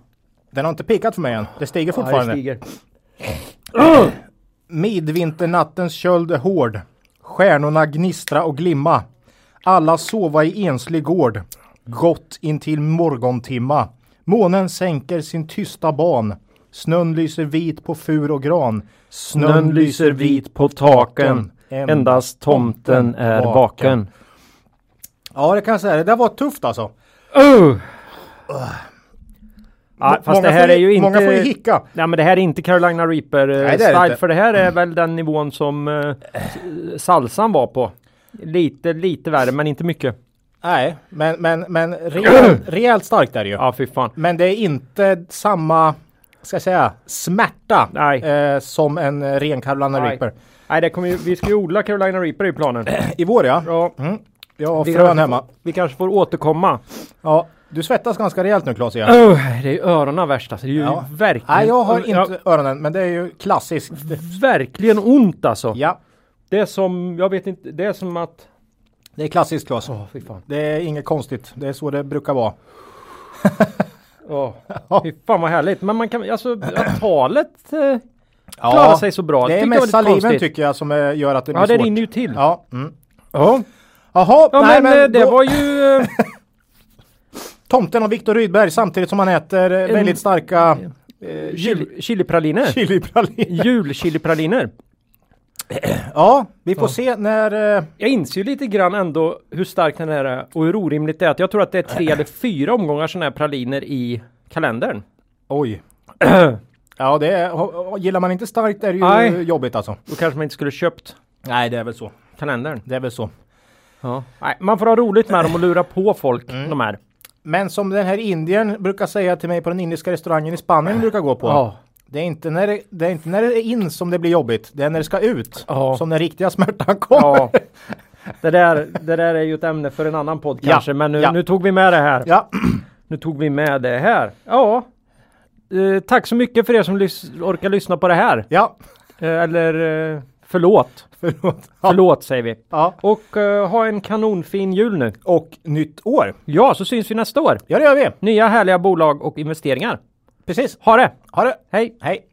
Den har inte pikat för mig än. Det stiger fortfarande. stiger. Midvinternattens köld är hård. Stjärnorna gnistra och glimma. Alla sova i enslig gård. Gott intill morgontimma. Månen sänker sin tysta ban. Snön lyser vit på fur och gran. Snön lyser vit på taken. Endast tomten är vaken. Ja, det kan jag säga. Det där var tufft alltså. Uh. Ja, fast det här är ju inte... Många får ju hicka. Nej men det här är inte Carolina Reaper eh, Nej, style för det här är väl den nivån som s- salsan var på. Lite, lite värre men inte mycket. Nej, men, men, men <clears throat> rejält, rejält starkt är det ju. Ja fy fan. Men det är inte samma, ska jag säga, smärta Nej. eh, som en ren Carolina Nej. Reaper. Nej det kommer ju, vi ska ju odla Carolina Reaper i planen. <clears throat> I vår ja. Ja, Mm. Jag har vi, frön kanske, hemma. vi kanske får återkomma. Ja, du svettas ganska rejält nu Claes igen. Uh, det är öronen värst alltså. Det är ju Ja. verkligen... Nej, jag har ja, inte öronen, men det är ju klassiskt. verkligen ont alltså. Ja, Det är som, jag vet inte, det är som att... det är klassiskt Claes. Fan. Det är inget konstigt. Det är så det brukar vara. <laughs> Oh. Fy fan vad härligt. Men man kan, alltså att <clears throat> talet eh, klarar sig så bra. Det är tycker jag var mest saliven konstigt. tycker jag som eh, gör att det blir Ja, det svårt. rinner ju till. Ja. Mm. Ja, Jaha, ja nej men, eh, men det då, var ju... eh, <laughs> tomten och Viktor Rydberg samtidigt som han äter eh, väldigt starka eh, chili, chilipraliner. chilipraliner. Julchilipraliner. Ja, vi får se när... Eh, Jag inser ju lite grann ändå hur stark den här är och hur orimligt det är. Att jag tror att det är tre eller fyra omgångar sådana här praliner i kalendern. oj. <clears throat> ja, det är, gillar man inte starkt är det ju Nej. jobbigt alltså. Då kanske man inte skulle köpt Nej, det är väl så. kalendern. Det är väl så. Ja. Nej, man får ha roligt med dem och lura på folk de här. Men som den här indien brukar säga till mig på den indiska restaurangen i Spanien brukar gå på. Ja. Det är, inte när det, det är inte när det är in som det blir jobbigt. Det är när det ska ut Ja. som den riktiga smärtan kommer. Ja. Det där, det där är ju ett ämne för en annan podd Ja, kanske, men nu, nu tog vi med det här. Nu tog vi med det här. Ja. Eh, tack så mycket för er som lys- orkar lyssna på det här. ja. Eh, eller eh, förlåt. Förlåt. Ja. Förlåt säger vi. Ja. Och eh, ha en kanonfin jul nu. Och nytt år. Ja, så syns vi nästa år. Ja, det gör vi. Nya härliga bolag och investeringar. Precis. Ha det! Ha det. Hej! Hej.